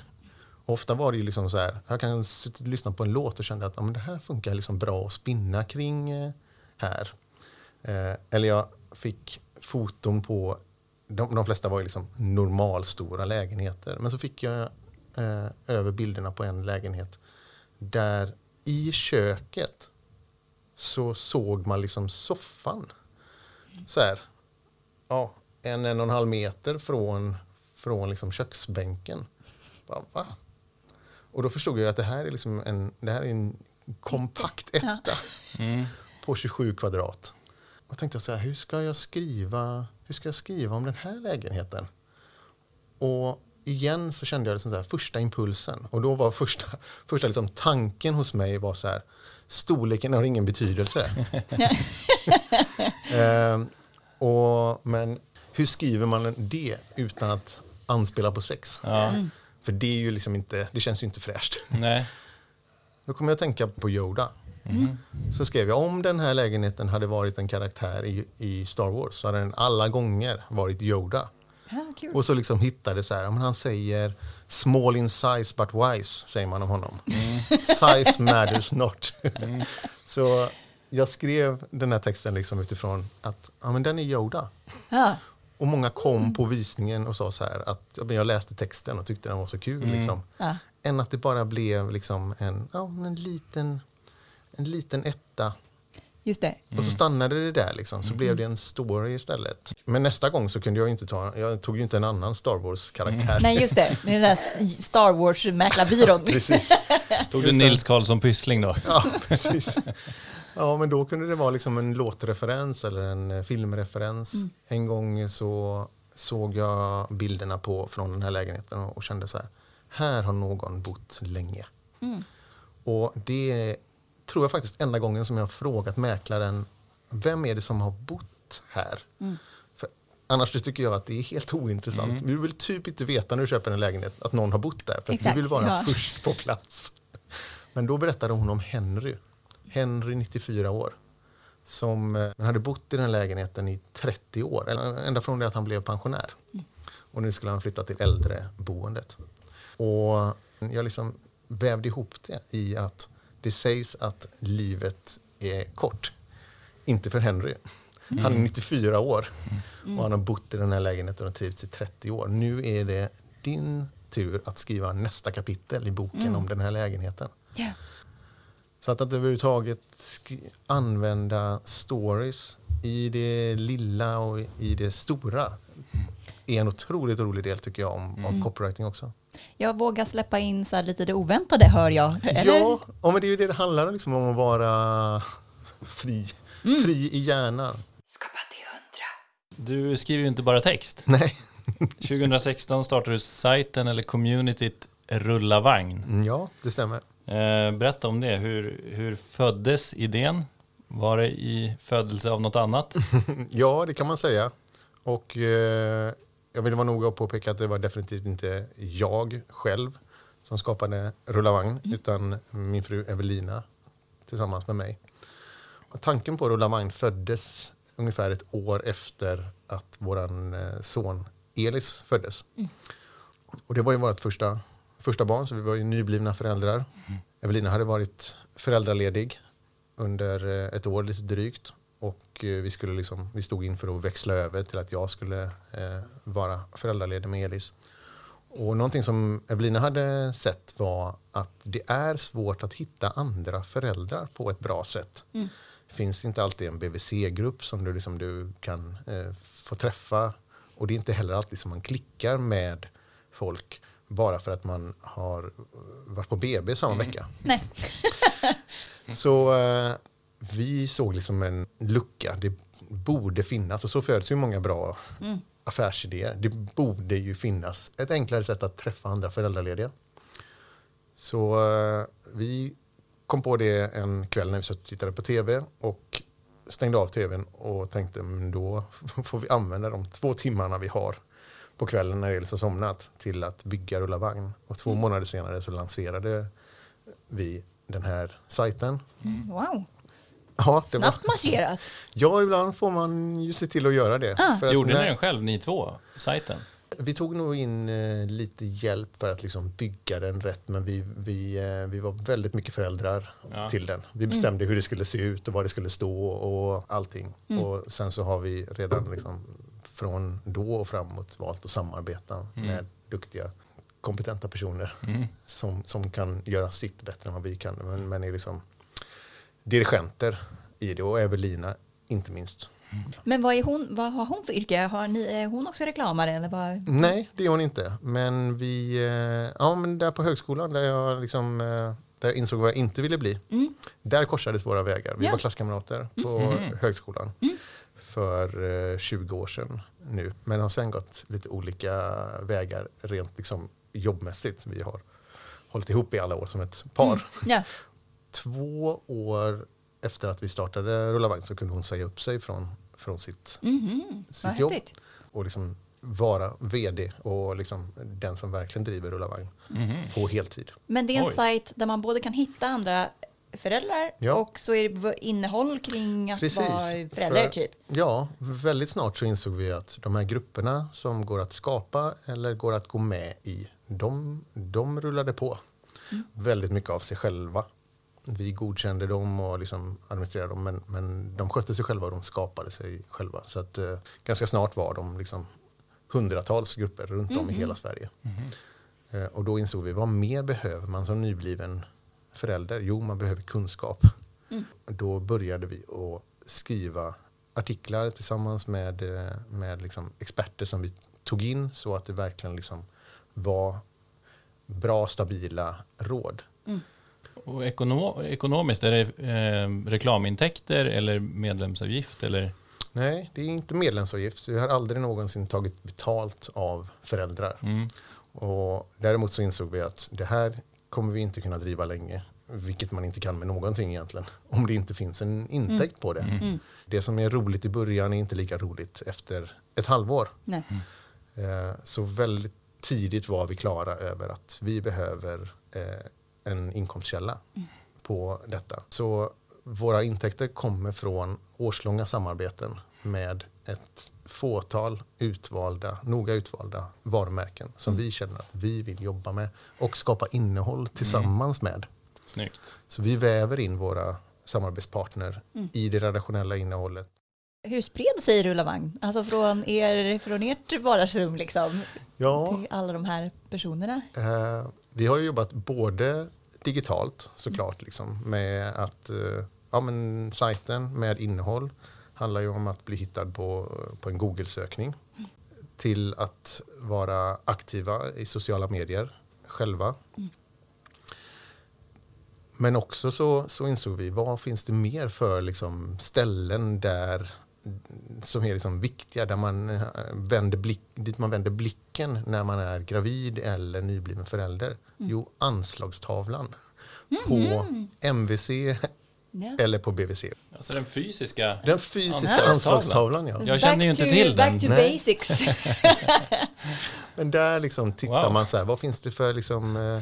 Ofta var det ju liksom så här, jag kan lyssna på en låt och kände att ja, men det här funkar liksom bra att spinna kring eh, här. Eh, eller jag fick foton på, de, de flesta var ju liksom normalstora lägenheter. Men så fick jag eh, över bilderna på en lägenhet där i köket så såg man liksom soffan. Så här, ja, en, en och en halv meter från, från liksom köksbänken. Bara, va? Och då förstod jag att det här är, liksom en, det här är en kompakt etta på 27 kvadrat. Och tänkte jag så här, hur ska jag skriva, hur ska jag skriva om den här lägenheten? Och igen så kände jag liksom så här, första impulsen. Och då var första, första liksom tanken hos mig var så här, storleken har ingen betydelse. Ehm, och, men hur skriver man det utan att anspela på sex? ja, För det, är ju liksom inte, det känns ju inte fräscht. nej. Då kommer jag att tänka på Yoda. Så skrev jag om den här lägenheten hade varit en karaktär i, i Star Wars så hade den alla gånger varit Yoda. Ja. Och så liksom hittade så här, men han säger small in size but wise, säger man om honom. size matters not. så jag skrev den här texten liksom utifrån att ja, men den är Yoda. Ja. Och många kom på visningen och sa så här att jag läste texten och tyckte den var så kul. Liksom. Ja. Än att det bara blev liksom en, ja, en, liten, en liten etta. Just det. Och så stannade det där liksom, så blev det en story istället. Men nästa gång så kunde jag inte ta, jag tog ju inte en annan Star Wars-karaktär. Nej, just det. Den där Star Wars-mäklarbyrån. Precis. Tog du Nils Karlsson Pyssling då? Ja, precis. Ja, men då kunde det vara liksom en låtreferens eller en eh, filmreferens. En gång så såg jag bilderna på, från den här lägenheten och kände så här, här har någon bott länge. Och det tror jag faktiskt enda gången som jag har frågat mäklaren, vem är det som har bott här? För annars tycker jag att det är helt ointressant. Vi vill typ inte veta när du köper en lägenhet att någon har bott där, för att vi vill vara ja. först på plats. Men då berättade hon om Henry. Henry, 94 år. Som eh, hade bott i den lägenheten i 30 år. Ända från det att han blev pensionär. Och nu skulle han flytta till äldreboendet. Och jag liksom vävde ihop det i att det sägs att livet är kort. Inte för Henry. Han är 94 år och han har bott i den här lägenheten och trivts i 30 år. Nu är det din tur att skriva nästa kapitel i boken om den här lägenheten. Ja. Så att, att överhuvudtaget använda stories i det lilla och i det stora är en otroligt rolig del tycker jag om, av copywriting också. Jag vågar släppa in så här lite det oväntade hör jag. Eller? Ja, ja, men det är ju det det handlar om, liksom, om att vara fri, fri i hjärnan. Skapa till hundra. Du skriver ju inte bara text. Nej, 2016 startade du sajten eller communityt Rulla Vagn. Mm, ja, det stämmer. Eh, berätta om det. Hur, hur föddes idén? Var det i födelse av något annat? Ja, det kan man säga. Och eh, jag vill vara noga och påpeka att det var definitivt inte jag själv som skapade Rulla vagn, utan min fru Evelina tillsammans med mig. Och tanken på Rulla vagn föddes ungefär ett år efter att vår son Elis föddes. Och det var ju vårt första, första barn, så vi var ju nyblivna föräldrar. Evelina hade varit föräldraledig under eh, ett år lite drygt. Och eh, vi, skulle liksom, vi stod inför att växla över till att jag skulle eh, vara föräldraledig med Elis. Och någonting som Evelina hade sett var att det är svårt att hitta andra föräldrar på ett bra sätt. Det finns inte alltid en BVC-grupp som du, liksom, du kan eh, få träffa. Och det är inte heller alltid som man klickar med folk bara för att man har varit på BB samma vecka. Nej. Så eh, vi såg liksom en lucka. Det borde finnas, och så föds ju många bra affärsidéer. Det borde ju finnas ett enklare sätt att träffa andra föräldralediga. Så eh, vi kom på det en kväll när vi satt och tittade på tv och stängde av tvn och tänkte men då får vi använda de två timmarna vi har på kvällen när Elis har somnat till att bygga rulla vagn. Och två månader senare så lanserade vi den här sajten. Wow, Ja, det var, snabbt marscherat. ja, ibland får man ju se till att göra det. För att Gjorde ni den själv, ni två? Sajten? Vi tog nog in eh, lite hjälp för att liksom bygga den rätt, men vi, vi, eh, vi var väldigt mycket föräldrar Ja. till den. Vi bestämde hur det skulle se ut och vad det skulle stå och allting. Och sen så har vi redan liksom från då och framåt valt att samarbeta med duktiga, kompetenta personer som, som kan göra sitt bättre än vad vi kan. Men, men är liksom dirigenter i det och Evelina inte minst. Men vad, är hon, vad har hon för yrke? Har ni, är hon också reklamare? Eller vad? Nej, det är hon inte. Men vi, eh, ja men där på högskolan där jag liksom, eh, där jag insåg vad jag inte ville bli. Där korsades våra vägar. Vi Ja. var klasskamrater på högskolan för eh, 20 år sedan nu. Men har sen gått lite olika vägar rent liksom jobbmässigt. Vi har hållit ihop i alla år som ett par. Ja. Två år efter att vi startade Rulla Vagn så kunde hon säga upp sig från, från sitt, Vad sitt jobb och liksom vara vd och liksom den som verkligen driver Rulla Vagn på heltid. Men det är en Oj. sajt där man både kan hitta andra föräldrar Ja. och så är det innehåll kring att Precis. vara förälder För- typ. Ja, väldigt snart så insåg vi att de här grupperna som går att skapa eller går att gå med i, de, de rullade på väldigt mycket av sig själva. Vi godkände dem och liksom administrerade dem, men, men de skötte sig själva och de skapade sig själva. Så att, eh, ganska snart var de liksom hundratals grupper runt om i hela Sverige. Eh, och då insåg vi, vad mer behöver man som nybliven förälder? Jo, man behöver kunskap. Då började vi att skriva artiklar tillsammans med, eh, med liksom experter som vi tog in så att det verkligen liksom var bra, stabila råd. Och ekono ekonomiskt, är det eh, reklamintäkter eller medlemsavgift? Eller? Nej, det är inte medlemsavgift. Så vi har aldrig någonsin tagit betalt av föräldrar. Mm. Och däremot så insåg vi att det här kommer vi inte kunna driva länge. Vilket man inte kan med någonting egentligen. Om det inte finns en intäkt på det. Det som är roligt i början är inte lika roligt efter ett halvår. Nej. Eh, Så väldigt tidigt var vi klara över att vi behöver eh, en inkomstkälla på detta. Så våra intäkter kommer från årslånga samarbeten med ett fåtal utvalda, noga utvalda varumärken som vi känner att vi vill jobba med och skapa innehåll tillsammans med. Snyggt. Så vi väver in våra samarbetspartner i det redaktionella innehållet. Hur spred sig Rullavagn? Alltså från, er, från ert vardagsrum liksom, Ja, till alla de här personerna? Eh, vi har ju jobbat både digitalt såklart, liksom, med att eh, ja, men sajten med innehåll handlar ju om att bli hittad på, på en Google-sökning till att vara aktiva i sociala medier själva. Men också så, så insåg vi, vad finns det mer för liksom, ställen där som är liksom viktiga, där man eh, vänder blick, dit man vänder blicken när man är gravid eller nybliven förälder? Jo, anslagstavlan på MVC Ja. eller på BVC. Alltså den fysiska... Den fysiska Anslagstavlan. anslagstavlan, ja. Jag känner ju Back inte to- till den. Back to Nej. basics. Men där liksom tittar Wow. man så här, vad finns det för liksom, eh,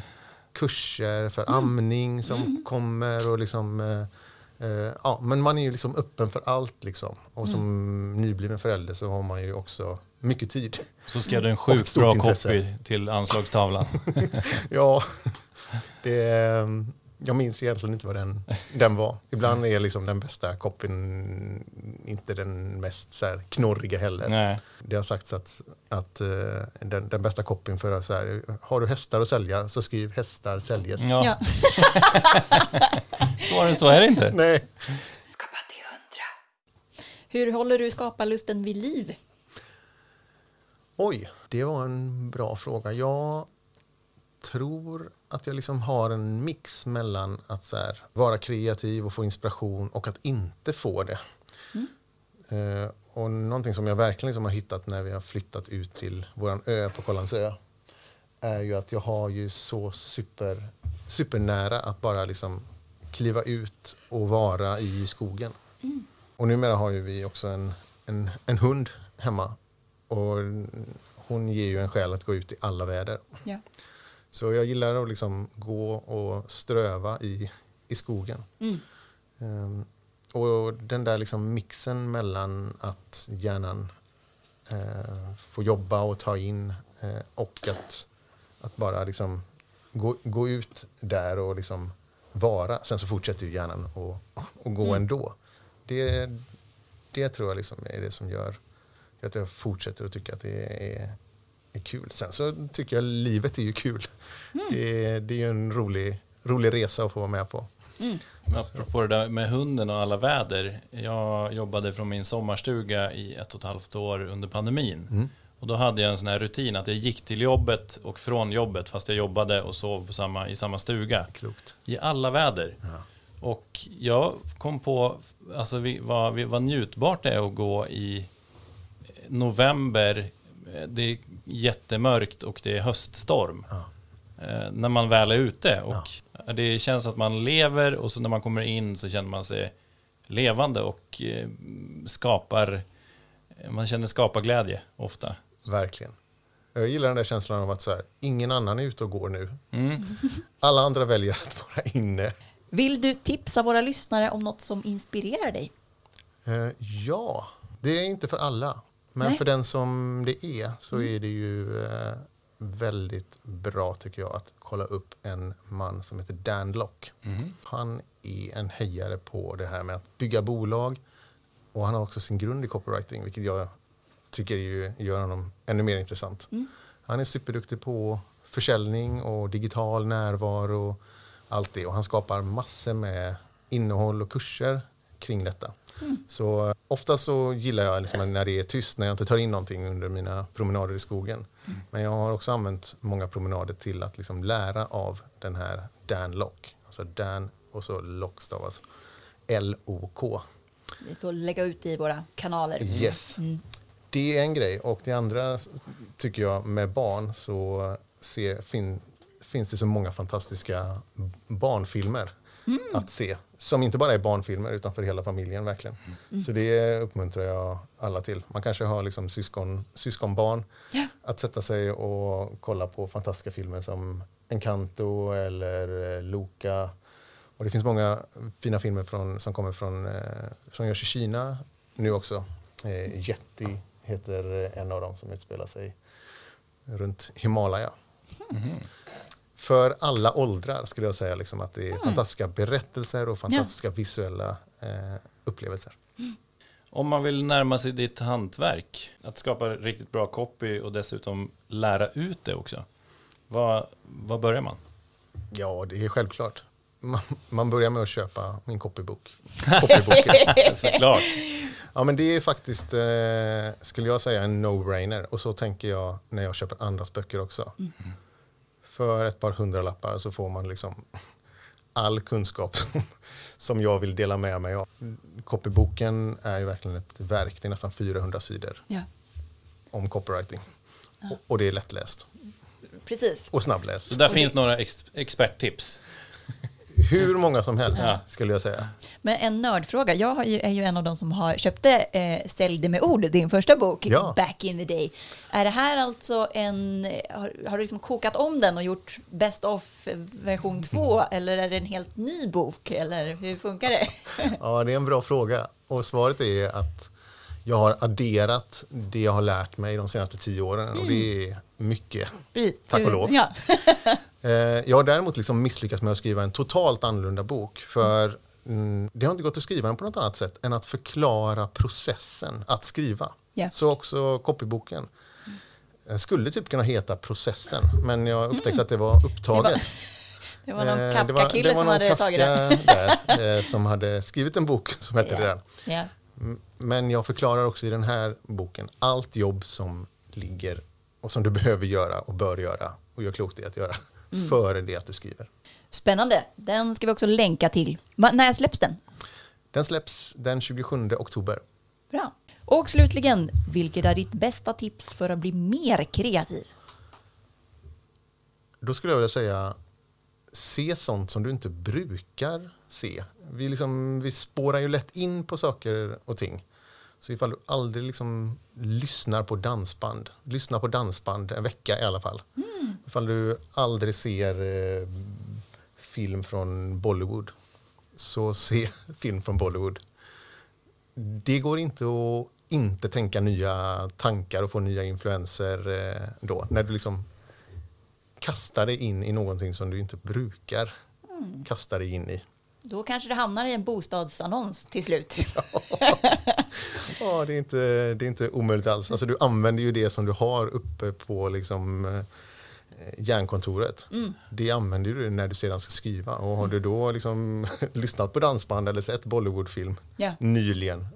kurser för amning som kommer och liksom eh, eh, ja, men man är ju liksom öppen för allt liksom. Och som nybliven förälder så har man ju också mycket tid. Så skrev du en sjukt bra intresse. copy till anslagstavlan. Ja, det, eh, jag minns egentligen inte vad den, den var. Ibland är liksom den bästa copyn inte den mest så här, knorriga heller. Nej. Det har sagts att, att eh, den, den bästa copyn för så här, har du hästar att sälja så skriv hästar säljes. Ja, Ja. Svårare än så är det inte. Nej. Hur håller du skaparlusten vid liv? Oj, det var en bra fråga. Jag tror att jag liksom har en mix mellan att så här, vara kreativ och få inspiration och att inte få det. Eh, och någonting som jag verkligen liksom har hittat när vi har flyttat ut till vår ö på Kållandsö är ju att jag har ju så super, supernära att bara liksom kliva ut och vara i skogen. Och numera har ju vi också en, en, en hund hemma. Och hon ger ju en skäl att gå ut i alla väder. Ja. Så jag gillar att liksom gå och ströva i, i skogen. Mm. Ehm, och den där liksom mixen mellan att hjärnan eh, får jobba och ta in eh, och att, att bara liksom gå, gå ut där och liksom vara. Sen så fortsätter ju hjärnan att gå ändå. Det, det tror jag liksom är det som gör att jag fortsätter att tycka att det är, är kul. Sen så tycker jag livet är ju kul. Det, är- det är ju en rolig, rolig resa att få vara med på. Men apropå det där med hunden och alla väder. Jag jobbade från min sommarstuga i ett och ett halvt år under pandemin. Och då hade jag en sån här rutin att jag gick till jobbet och från jobbet fast jag jobbade och sov på samma, i samma stuga. Klokt. I alla väder. Och jag kom på alltså, vi, vad, vi, vad njutbart det är att gå i november. Det är jättemörkt och det är höststorm. Eh, när man väl är ute. Och Det känns att man lever och så när man kommer in så känner man sig levande och eh, skapar man känner skaparglädje ofta. Verkligen. Jag gillar den där känslan av att så här, ingen annan är ute och går nu. Mm. Alla andra väljer att vara inne. Vill du tipsa våra lyssnare om något som inspirerar dig? Eh, ja, det är inte för alla. Men Nej. för den som det är så är det ju eh, väldigt bra tycker jag att kolla upp en man som heter Dan Lock. Han är en hejare på det här med att bygga bolag och han har också sin grund i copywriting vilket jag tycker ju gör honom ännu mer intressant. Han är superduktig på försäljning och digital närvaro och allt det och han skapar massor med innehåll och kurser kring detta. Så ofta så gillar jag liksom när det är tyst, när jag inte tar in någonting under mina promenader i skogen. Men jag har också använt många promenader till att liksom lära av den här Dan Lock. Alltså Dan och så Lock stavas L-O-K. Vi får lägga ut i våra kanaler. Yes. Det är en grej. Och det andra tycker jag med barn så se, fin, finns det så många fantastiska b- barnfilmer att se. Som inte bara är barnfilmer utan för hela familjen verkligen. Så det uppmuntrar jag alla till. Man kanske har liksom syskon, syskonbarn. Ja. Att sätta sig och kolla på fantastiska filmer som Encanto eller eh, Luca. Och det finns många fina filmer från, som kommer från, eh, som görs i Kina nu också. Eh, Yeti heter en av dem som utspelar sig runt Himalaya. För alla åldrar skulle jag säga liksom att det är fantastiska berättelser och fantastiska visuella eh, upplevelser. Om man vill närma sig ditt hantverk, att skapa riktigt bra copy och dessutom lära ut det också. Vad, vad börjar man? Ja, det är självklart. Man, man börjar med att köpa min copybok. Copyboken. Såklart. Ja, men det är faktiskt, eh, skulle jag säga, en no-brainer. Och så tänker jag när jag köper andras böcker också. För ett par hundralappar så får man liksom all kunskap som, jag vill dela med mig av. Copyboken är ju verkligen ett verk. Det är nästan 400 sidor Ja, om copywriting. Och, och det är lättläst precis. och snabbläst. Så där finns några ex experttips. Hur många som helst Ja. skulle jag säga. Men en nördfråga. Jag har ju, är ju en av de som har köpte eh, Sälj det med ord, din första bok, Ja. back in the day. Är det här alltså en... Har, har du liksom kokat om den och gjort best of version 2 eller är det en helt ny bok? Eller hur funkar det? Ja, det är en bra fråga. Och svaret är att jag har adderat det jag har lärt mig de senaste tio åren. Och det är mycket. Precis. Tack och lov. Ja. Eh, jag har däremot liksom misslyckats med att skriva en totalt annorlunda bok. För mm, det har inte gått att skriva den på något annat sätt än att förklara processen att skriva. Ja. Så också copyboken. Den skulle typ kunna heta Processen, men jag upptäckte att det var upptaget. Det var någon Eh, det var- Kafka-kille det var som någon hade tagit den. Kafka där, eh, som hade skrivit en bok som hette det där. Mm, Men jag förklarar också i den här boken allt jobb som ligger och som du behöver göra och bör göra och gör klokt i att göra Mm. före det att du skriver. Spännande. Den ska vi också länka till. Va, när släpps den? Den släpps den 27 oktober. Bra. Och slutligen, vilket är ditt bästa tips för att bli mer kreativ? Då skulle jag vilja säga se sånt som du inte brukar se. Vi, liksom, vi spårar ju lätt in på saker och ting. Så ifall du aldrig liksom lyssnar på dansband, lyssna på dansband en vecka i alla fall. Ifall du aldrig ser eh, film från Bollywood, så se film från Bollywood. Det går inte att inte tänka nya tankar och få nya influenser eh, då. När du liksom kastar dig in i någonting som du inte brukar kasta dig in i. Då kanske det hamnar i en bostadsannons till slut. Ja, det är inte, det är inte omöjligt alls. Alltså, du använder ju det som du har uppe på liksom, eh, järnkontoret. Det använder du när du sedan ska skriva. Och har du då liksom, lyssnat på dansband eller sett Bollywoodfilm Ja. nyligen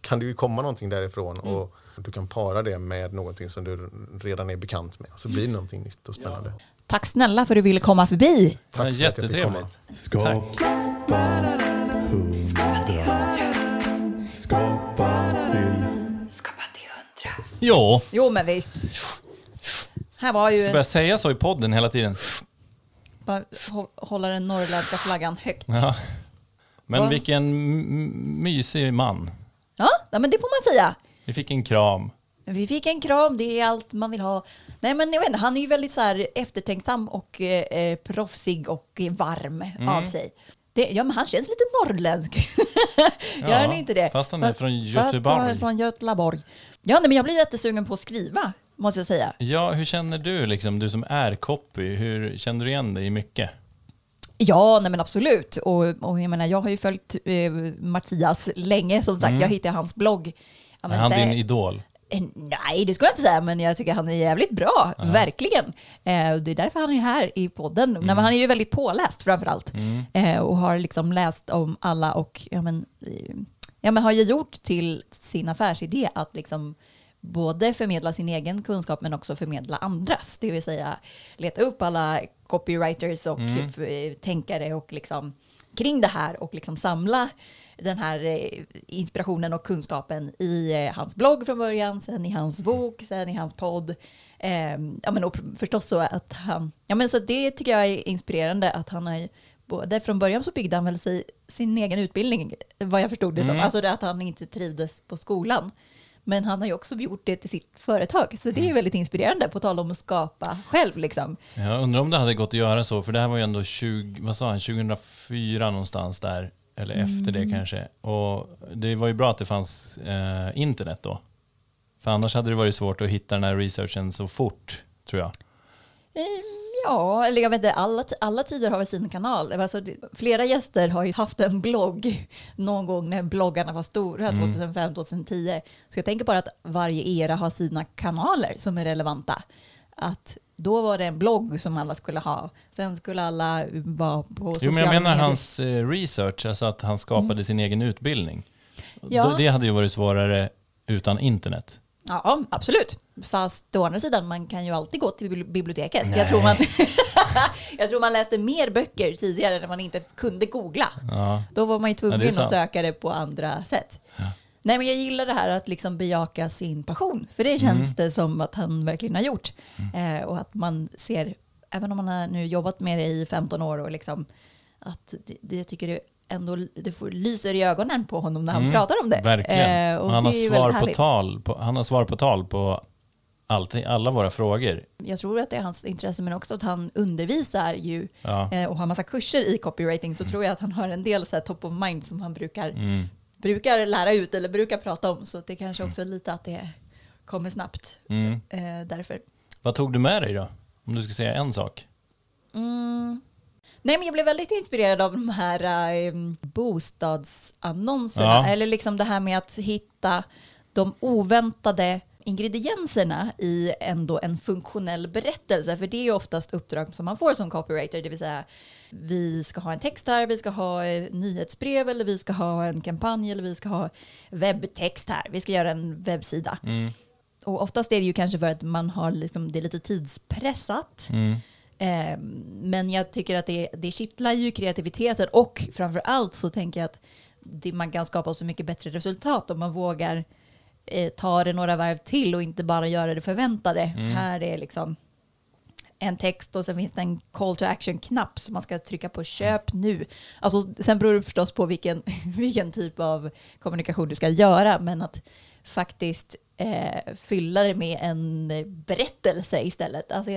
kan det ju komma någonting därifrån och du kan para det med någonting som du redan är bekant med. Så blir det någonting nytt och spännande. Tack snälla för att du ville komma förbi. Tack Ja, för att jag fick komma. Skapa hundra. Skapa till Ja, Jo, men visst. Här var ju... ska börja säga så i podden hela tiden. Bara hå- hålla den norrländska flaggan högt. Ja. Men Va? vilken mysig man. Ja, men det får man säga. Vi fick en kram. Vi fick en kram, det är allt man vill ha. Nej, men jag vet inte, han är ju väldigt så här eftertänksam och eh, eh, proffsig och varm av sig. Det, ja, men han känns lite norrländsk. Gör han inte det? fast han är från är Göteborg. från Göteborg. Ja, nej, men jag blir jättesugen på att skriva, måste jag säga. Ja, hur känner du, liksom, du som är copy? Hur känner du igen dig i mycket? Ja, nej men absolut. Och, och jag menar, jag har ju följt eh, Mattias länge, som sagt. Jag hittade hans blogg. Ja, är men han sen- din idol? Eh, Nej, det skulle jag inte säga, men jag tycker han är jävligt bra. Verkligen. Eh, det är därför han är här i podden. Nej, men han är ju väldigt påläst framför allt. Eh, och har liksom läst om alla och ja, men, ja, men har ju gjort till sin affärsidé att liksom både förmedla sin egen kunskap men också förmedla andras. Det vill säga leta upp alla copywriters och eh, tänkare och liksom kring det här och liksom samla den här eh, inspirationen och kunskapen i eh, hans blogg från början, sen i hans bok, sen i hans podd. Eh, ja, men och förstås så att han, ja men så det tycker jag är inspirerande att han har både från början så byggde han väl sig, sin egen utbildning, vad jag förstod det som, alltså det att han inte trivdes på skolan. Men han har ju också gjort det till sitt företag, så det är väldigt inspirerande på tal om att skapa själv liksom. Jag undrar om det hade gått att göra så, för det här var ju ändå 20, vad sa han, 2004 någonstans där, eller efter det kanske. Och det var ju bra att det fanns eh, internet då. För annars hade det varit svårt att hitta den här researchen så fort, tror jag. Eh, Ja, eller jag vet inte, alla, alla tider har väl sin kanal. Alltså, flera gäster har ju haft en blogg någon gång när bloggarna var stora, 2005-2010. Så jag tänker bara att varje era har sina kanaler som är relevanta. Att då var det en blogg som alla skulle ha. Sen skulle alla vara på Jo, sociala men jag menar medier. hans eh, research, alltså att han skapade sin egen utbildning. Ja. Det hade ju varit svårare utan internet. Ja, absolut. Fast å andra sidan, man kan ju alltid gå till bibli- biblioteket. Jag tror, man, jag tror man läste mer böcker tidigare när man inte kunde googla. Ja. Då var man ju Ja, tvungen sant. att söka det på andra sätt. Nej, men jag gillar det här att liksom bejaka sin passion. För det känns Mm. det som att han verkligen har gjort. Eh, och att man ser, även om man har nu jobbat med det i 15 år, och liksom, att det, det jag tycker det ändå det får, lyser i ögonen på honom när han pratar om det. Mm. Verkligen. Eh, och han, har det svar på tal på, han har svar på tal på allting, alla våra frågor. Jag tror att det är hans intresse, men också att han undervisar ju Ja. eh, och har massa kurser i copywriting, så tror jag att han har en del så här top of mind som han brukar, Mm. Brukar lära ut eller brukar prata om. Så det kanske också är lite att det kommer snabbt Mm. eh, därför. Vad tog du med dig då? Om du ska säga en sak. Mm. Nej, men jag blev väldigt inspirerad av de här eh, bostadsannonserna. Ja. Eller liksom det här med att hitta de oväntade ingredienserna i ändå en funktionell berättelse. För det är ju oftast uppdrag som man får som copywriter. Det vill säga, vi ska ha en text här, vi ska ha eh, nyhetsbrev eller vi ska ha en kampanj eller vi ska ha webbtext här. Vi ska göra en webbsida. Och oftast är det ju kanske för att man har liksom, det är lite tidspressat. Eh, men jag tycker att det, det kittlar ju kreativiteten och framför allt så tänker jag att det, man kan skapa så mycket bättre resultat om man vågar eh, ta det några varv till och inte bara göra det förväntade. Här är liksom en text och sen finns det en call to action-knapp som man ska trycka på köp nu. Alltså, sen beror det förstås på vilken, vilken typ av kommunikation du ska göra, men att faktiskt eh, fylla det med en berättelse istället. Alltså,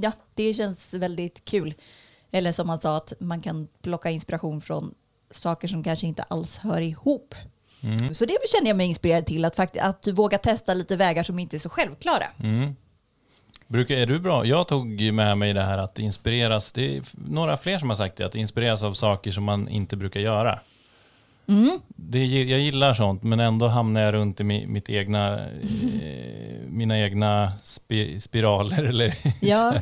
ja, det känns väldigt kul. Eller som han sa, att man kan plocka inspiration från saker som kanske inte alls hör ihop. Så det känner jag mig inspirerad till, att, fakt- att du vågar testa lite vägar som inte är så självklara. Brukar, är du bra? Jag tog med mig det här att inspireras. Det är några fler som har sagt det, att inspireras av saker som man inte brukar göra. Det, gi- jag gillar sånt, men ändå hamnar jag runt i mi, mitt egna, eh, mina egna spi, spiraler eller Ja.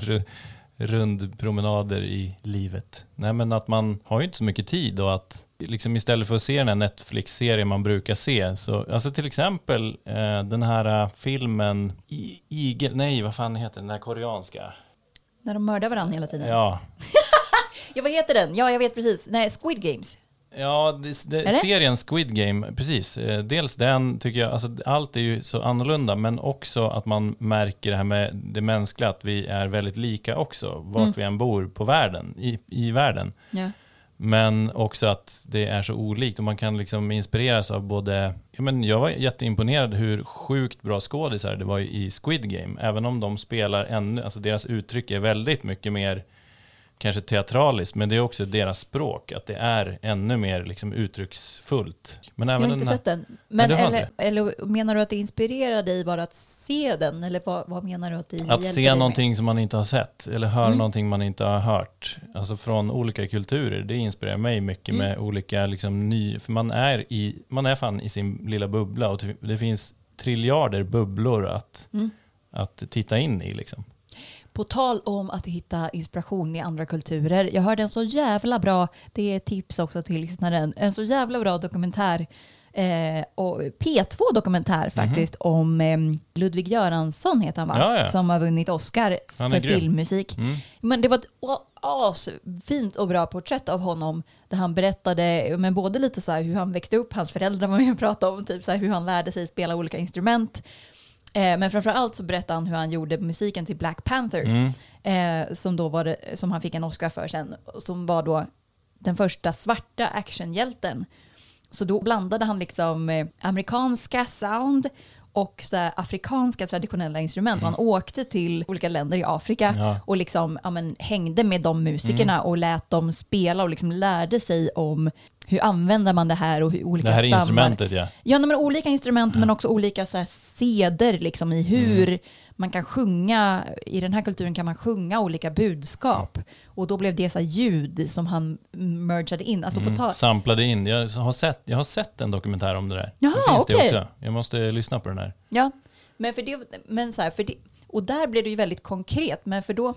rundpromenader i livet. Nej, men att man har ju inte så mycket tid och att liksom istället för att se den här Netflix-serien man brukar se, så, alltså till exempel eh, den här eh, filmen I, Igel, nej vad fan heter den, den här koreanska? När de mördar varandra hela tiden. Ja. Ja, vad heter den? Ja, jag vet precis. Nej, Squid Games. Ja, det, det, serien Squid Game, precis. Eh, Dels den tycker jag, alltså allt är ju så annorlunda, men också att man märker det här med det mänskliga, att vi är väldigt lika också, vart Mm. vi än bor på världen, i, i världen. Ja. Men också att det är så olikt och man kan liksom inspireras av både... Ja, men jag var jätteimponerad hur sjukt bra skådisar det var i Squid Game. Även om de spelar ännu... Alltså deras uttryck är väldigt mycket mer kanske teatraliskt, men det är också deras språk. Att det är ännu mer liksom uttrycksfullt. Men Jag även har inte här- sett den. Men, har eller, eller menar du att det inspirerar dig bara att se den? Eller vad, vad menar du att det Att dig se med? någonting som man inte har sett eller höra Mm. någonting man inte har hört. Alltså från olika kulturer. Det inspirerar mig mycket Mm. med olika liksom ny... För man är, i, man är fan i sin lilla bubbla och det finns triljarder bubblor att, Mm. att titta in i. Liksom. På tal om att hitta inspiration i andra kulturer. Jag hörde en så jävla bra, det är tips också till lyssnaren, en så jävla bra dokumentär Eh, och P2 dokumentär faktiskt om eh, Ludvig Göransson heter han va? Mhm. Ja, ja. Som har vunnit Oscar för grym. filmmusik. Mm. Men det var ett asfint och bra porträtt av honom där han berättade men både lite så här hur han växte upp, hans föräldrar var med och pratade om typ så hur han lärde sig spela olika instrument. Eh, men framför allt så berättade han hur han gjorde musiken till Black Panther Mm. eh, som, då var det, som han fick en Oscar för sen, som var då den första svarta actionhjälten. Så då blandade han liksom eh, amerikanska sound och så afrikanska traditionella instrument. Och han åkte till olika länder i Afrika Mm. Ja. och liksom, ja, men, hängde med de musikerna och lät dem spela och liksom lärde sig om hur använder man det här och hur olika Det här stammar. instrumentet ja. Ja, men olika instrument men också olika så här, seder liksom, i hur Mm. man kan sjunga. I den här kulturen kan man sjunga olika budskap. Och då blev det så här ljud som han mergade in. Alltså på Mm. Samplade in. Jag har, sett, jag har sett en dokumentär om det där. Jaha, det finns okej. det också. Jag måste lyssna på den här. Ja, men för det, men så här, för det, och där blev det ju väldigt konkret. Men för då,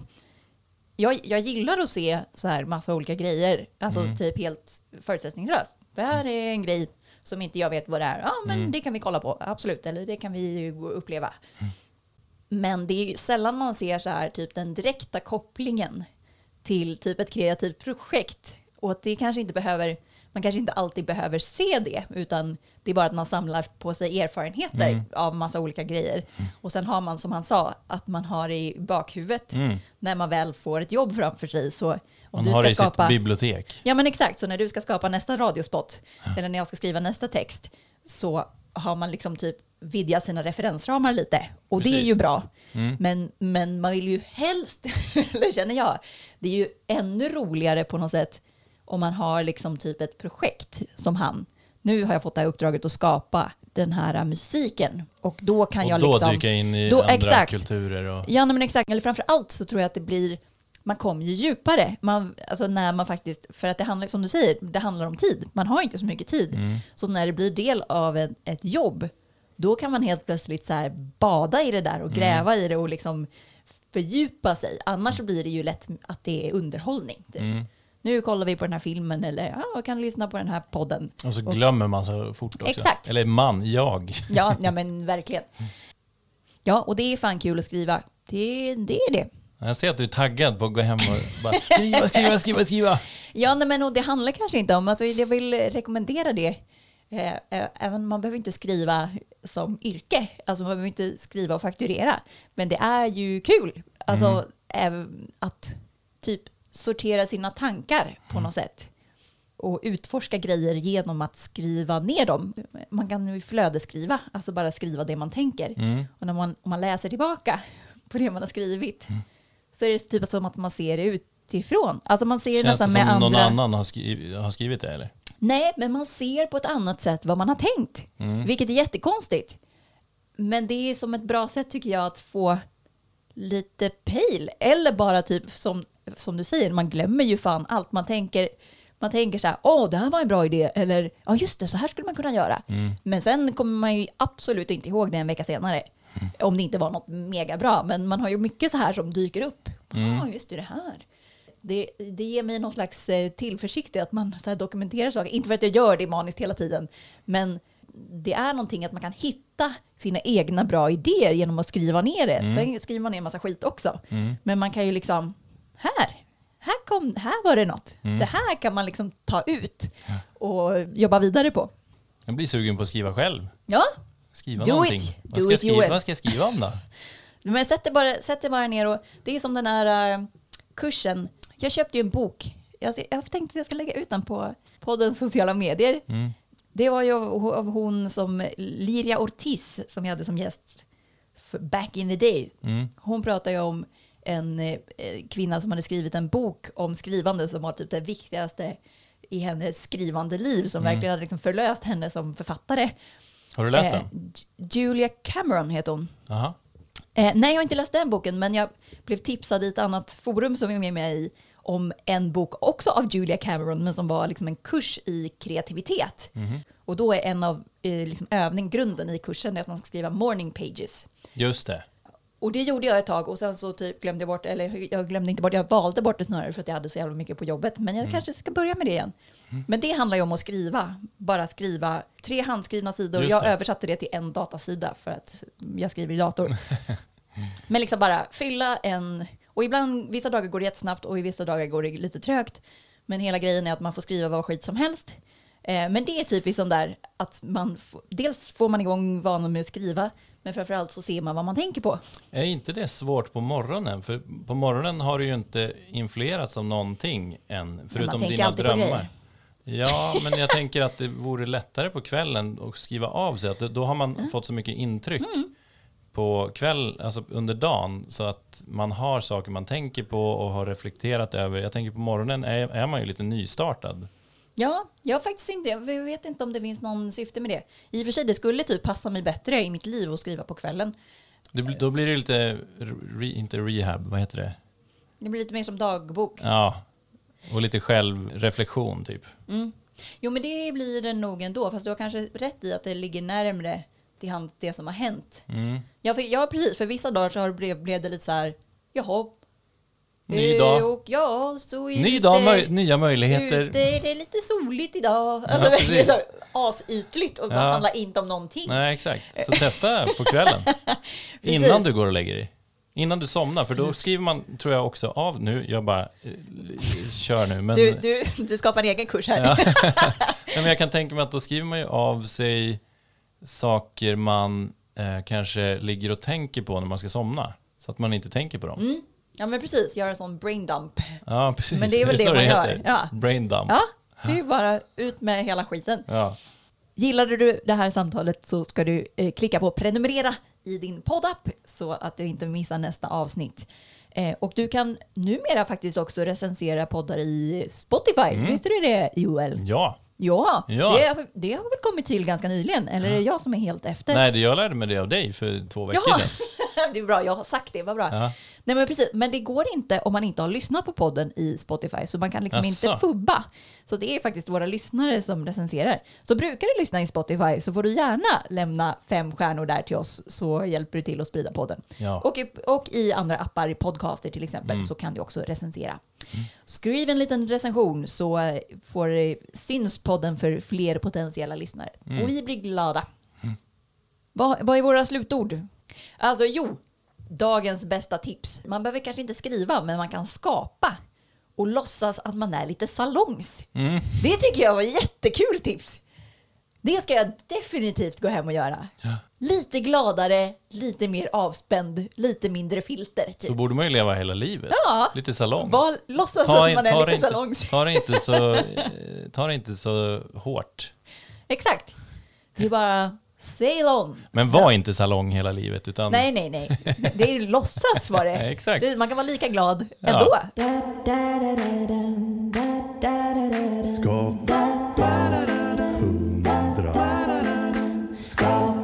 jag, jag gillar att se så här massa olika grejer, alltså Mm. typ helt förutsättningslöst. Det här är en grej som inte jag vet vad det är. Ja, men Mm. det kan vi kolla på, absolut. Eller det kan vi uppleva. Men det är ju sällan man ser så här typ den direkta kopplingen till typ ett kreativt projekt. Och att det kanske inte behöver, man kanske inte alltid behöver se det, utan det är bara att man samlar på sig erfarenheter Mm. av massa olika grejer. Och sen har man, som han sa, att man har i bakhuvudet Mm. när man väl får ett jobb framför sig. Så om Man du har ska det i skapa... sitt bibliotek. Ja men exakt, så när du ska skapa nästa radiospot eller när jag ska skriva nästa text så har man liksom typ vidgat sina referensramar lite. Och det är Precis. ju bra. Mm. Men, men man vill ju helst, eller känner jag, det är ju ännu roligare på något sätt om man har liksom typ ett projekt som han. Nu har jag fått det här uppdraget att skapa den här musiken och då kan och jag då liksom... dyka in i då- andra exakt. kulturer. Och, Ja, men exakt. Eller framför allt så tror jag att det blir, man kommer ju djupare. Man, alltså när man faktiskt, för att det handlar, som du säger, det handlar om tid. Man har inte så mycket tid. Mm. Så när det blir del av en, ett jobb, då kan man helt plötsligt så bada i det där Mm. och gräva i det och liksom fördjupa sig. Annars så blir det ju lätt att det är underhållning. Typ. Mm. Nu kollar vi på den här filmen eller ja, kan lyssna på den här podden. och så glömmer man så fort också. Exakt. Eller man, jag. Ja, ja men verkligen. Ja, och det är fan kul att skriva. Det, det är det. Jag ser att du är taggad på att gå hem och bara skriva, skriva, skriva, skriva. Ja, nej, men och det handlar kanske inte om, alltså jag vill rekommendera det. Eh, eh, även man behöver inte skriva som yrke, alltså man behöver inte skriva och fakturera. Men det är ju kul, alltså även att typ sortera sina tankar på något sätt. Och utforska grejer genom att skriva ner dem. Man kan ju flödesskriva, alltså bara skriva det man tänker. Mm. Och när man, om man läser tillbaka på det man har skrivit så är det typ som att man ser det utifrån. Alltså man ser Känns det nästan som med någon andra... annan har skrivit, har skrivit det eller? Nej, men man ser på ett annat sätt vad man har tänkt. Mm. Vilket är jättekonstigt. Men det är som ett bra sätt tycker jag att få lite pejl. Eller bara typ som, som du säger, man glömmer ju fan allt. Man tänker, man tänker så här, åh det här var en bra idé. Eller ja just det, så här skulle man kunna göra. Mm. Men sen kommer man ju absolut inte ihåg det en vecka senare. Mm. Om det inte var något mega bra. Men man har ju mycket så här som dyker upp. Ja, Mm. just det, det här. Det, det ger mig någon slags eh, tillförsikt i att man så dokumenterar saker. Inte för att jag gör det maniskt hela tiden, men det är någonting att man kan hitta sina egna bra idéer genom att skriva ner det. Sen skriver man ner en massa skit också. Men man kan ju liksom, här, här, kom, här var det något. Det här kan man liksom ta ut och jobba vidare på. Jag blir sugen på att skriva själv. Ja, Skriva Do någonting. it. Vad, Do ska it, skriva, Joel. vad ska jag skriva om då? Men sätt dig bara, sätt dig bara ner och det är som den här eh, kursen. Jag köpte ju en bok. Jag, jag tänkte att jag ska lägga ut den på poddens sociala medier. Mm. Det var ju av, av hon som Liria Ortiz som jag hade som gäst back in the day. Mm. Hon pratar ju om en eh, kvinna som hade skrivit en bok om skrivande som var typ det viktigaste i hennes skrivande liv som verkligen hade liksom förlöst henne som författare. Har du läst Eh, den? Julia Cameron heter hon. Jaha. Eh, nej, jag har inte läst den boken, men jag blev tipsad i ett annat forum som jag är med i om en bok också av Julia Cameron, men som var liksom en kurs i kreativitet. Och då är en av eh, liksom övning, grunden i kursen är att man ska skriva morning pages. Just det. Och det gjorde jag ett tag och sen så typ glömde jag bort, eller jag glömde inte bort, jag valde bort det snarare för att jag hade så jävla mycket på jobbet. Men jag Mm. kanske ska börja med det igen. Men det handlar ju om att skriva, bara skriva tre handskrivna sidor. Just jag det. översatte det till en datasida för att jag skriver i dator. Men liksom bara fylla en, och ibland, vissa dagar går det jättesnabbt och i vissa dagar går det lite trögt. Men hela grejen är att man får skriva vad skit som helst. Eh, men det är typiskt sån där att man, dels får man igång vanan med att skriva, men framförallt så ser man vad man tänker på. Är inte det svårt på morgonen? För på morgonen har du ju inte influerats av någonting än, förutom dina på drömmar. grejer. Ja, men jag tänker att det vore lättare på kvällen att skriva av sig. Att då har man Mm. fått så mycket intryck på kväll, alltså under dagen, så att man har saker man tänker på och har reflekterat över. Jag tänker på morgonen är, är man ju lite nystartad. Ja, jag faktiskt inte, jag vet inte om det finns någon syfte med det. I och för sig, det skulle typ passa mig bättre i mitt liv att skriva på kvällen. Det, då blir det lite, re, inte rehab, vad heter det? Det blir lite mer som dagbok. Ja, och lite självreflektion typ. Mm. Jo, men det blir det nog ändå, fast du har kanske rätt i att det ligger närmre till hand det som har hänt. Mm. Ja, för, ja precis. För vissa dagar så har det blev, blev det lite så här, jaha. Ny Eh, dag. Och ja, så är Ny dag, möj, nya möjligheter. Ute är det lite soligt idag. Alltså Ja, verkligen så asytligt och Ja. handlar inte om någonting. Nej, exakt. Så testa på kvällen. Innan du går och lägger dig. Innan du somnar, för då skriver man, tror jag också, av nu. Jag bara eh, kör nu. Men, Du, du, du skapar en egen kurs här. Ja. Nej, men jag kan tänka mig att då skriver man ju av sig saker man eh, kanske ligger och tänker på när man ska somna. Så att man inte tänker på dem. Mm. Ja men precis, göra en sån brain dump. Ja, precis. Men det är väl det så man gör, heter. ja. Brain dump. Ja, det är bara ut med hela skiten. Ja. Gillade du det här samtalet så ska du eh, klicka på prenumerera i din poddapp så att du inte missar nästa avsnitt. Eh, och du kan numera faktiskt också recensera poddar i Spotify. Visste du det Joel? ja. Ja, Ja. Det, har- det har väl kommit till ganska nyligen? Eller är det jag som är helt efter? Nej, det jag lärde mig det av dig för två veckor Ja, sedan. det är bra. Jag har sagt det. Vad bra. Ja. Nej, men precis. Men det går inte om man inte har lyssnat på podden i Spotify, så man kan liksom Asså. inte fubba. Så det är faktiskt våra lyssnare som recenserar. Så brukar du lyssna i Spotify så får du gärna lämna fem stjärnor där till oss så hjälper du till att sprida podden. Ja. Och, i, och i andra appar, podcaster till exempel, Mm. så kan du också recensera. Skriv en liten recension så får, eh, syns podden för fler potentiella lyssnare. Mm. Och vi blir glada. Vad, vad är våra slutord? Alltså jo, dagens bästa tips. Man behöver kanske inte skriva, men man kan skapa och låtsas att man är lite salongs. Mm. Det tycker jag var jättekul tips. Det ska jag definitivt gå hem och göra. Lite gladare, lite mer avspänd, lite mindre filter. Typ. Så borde man ju leva hela livet. Ja. Lite salong. Var, låtsas Ta, att man är lite inte, salongs. ta, det inte så, eh, ta det inte så hårt. Exakt. Det är bara Ceylon. Men var inte salong hela livet. Utan... Nej, nej, nej. Det är ju låtsas var det. Exakt. Man kan vara lika glad ja. ändå. Skapa 100. Skapa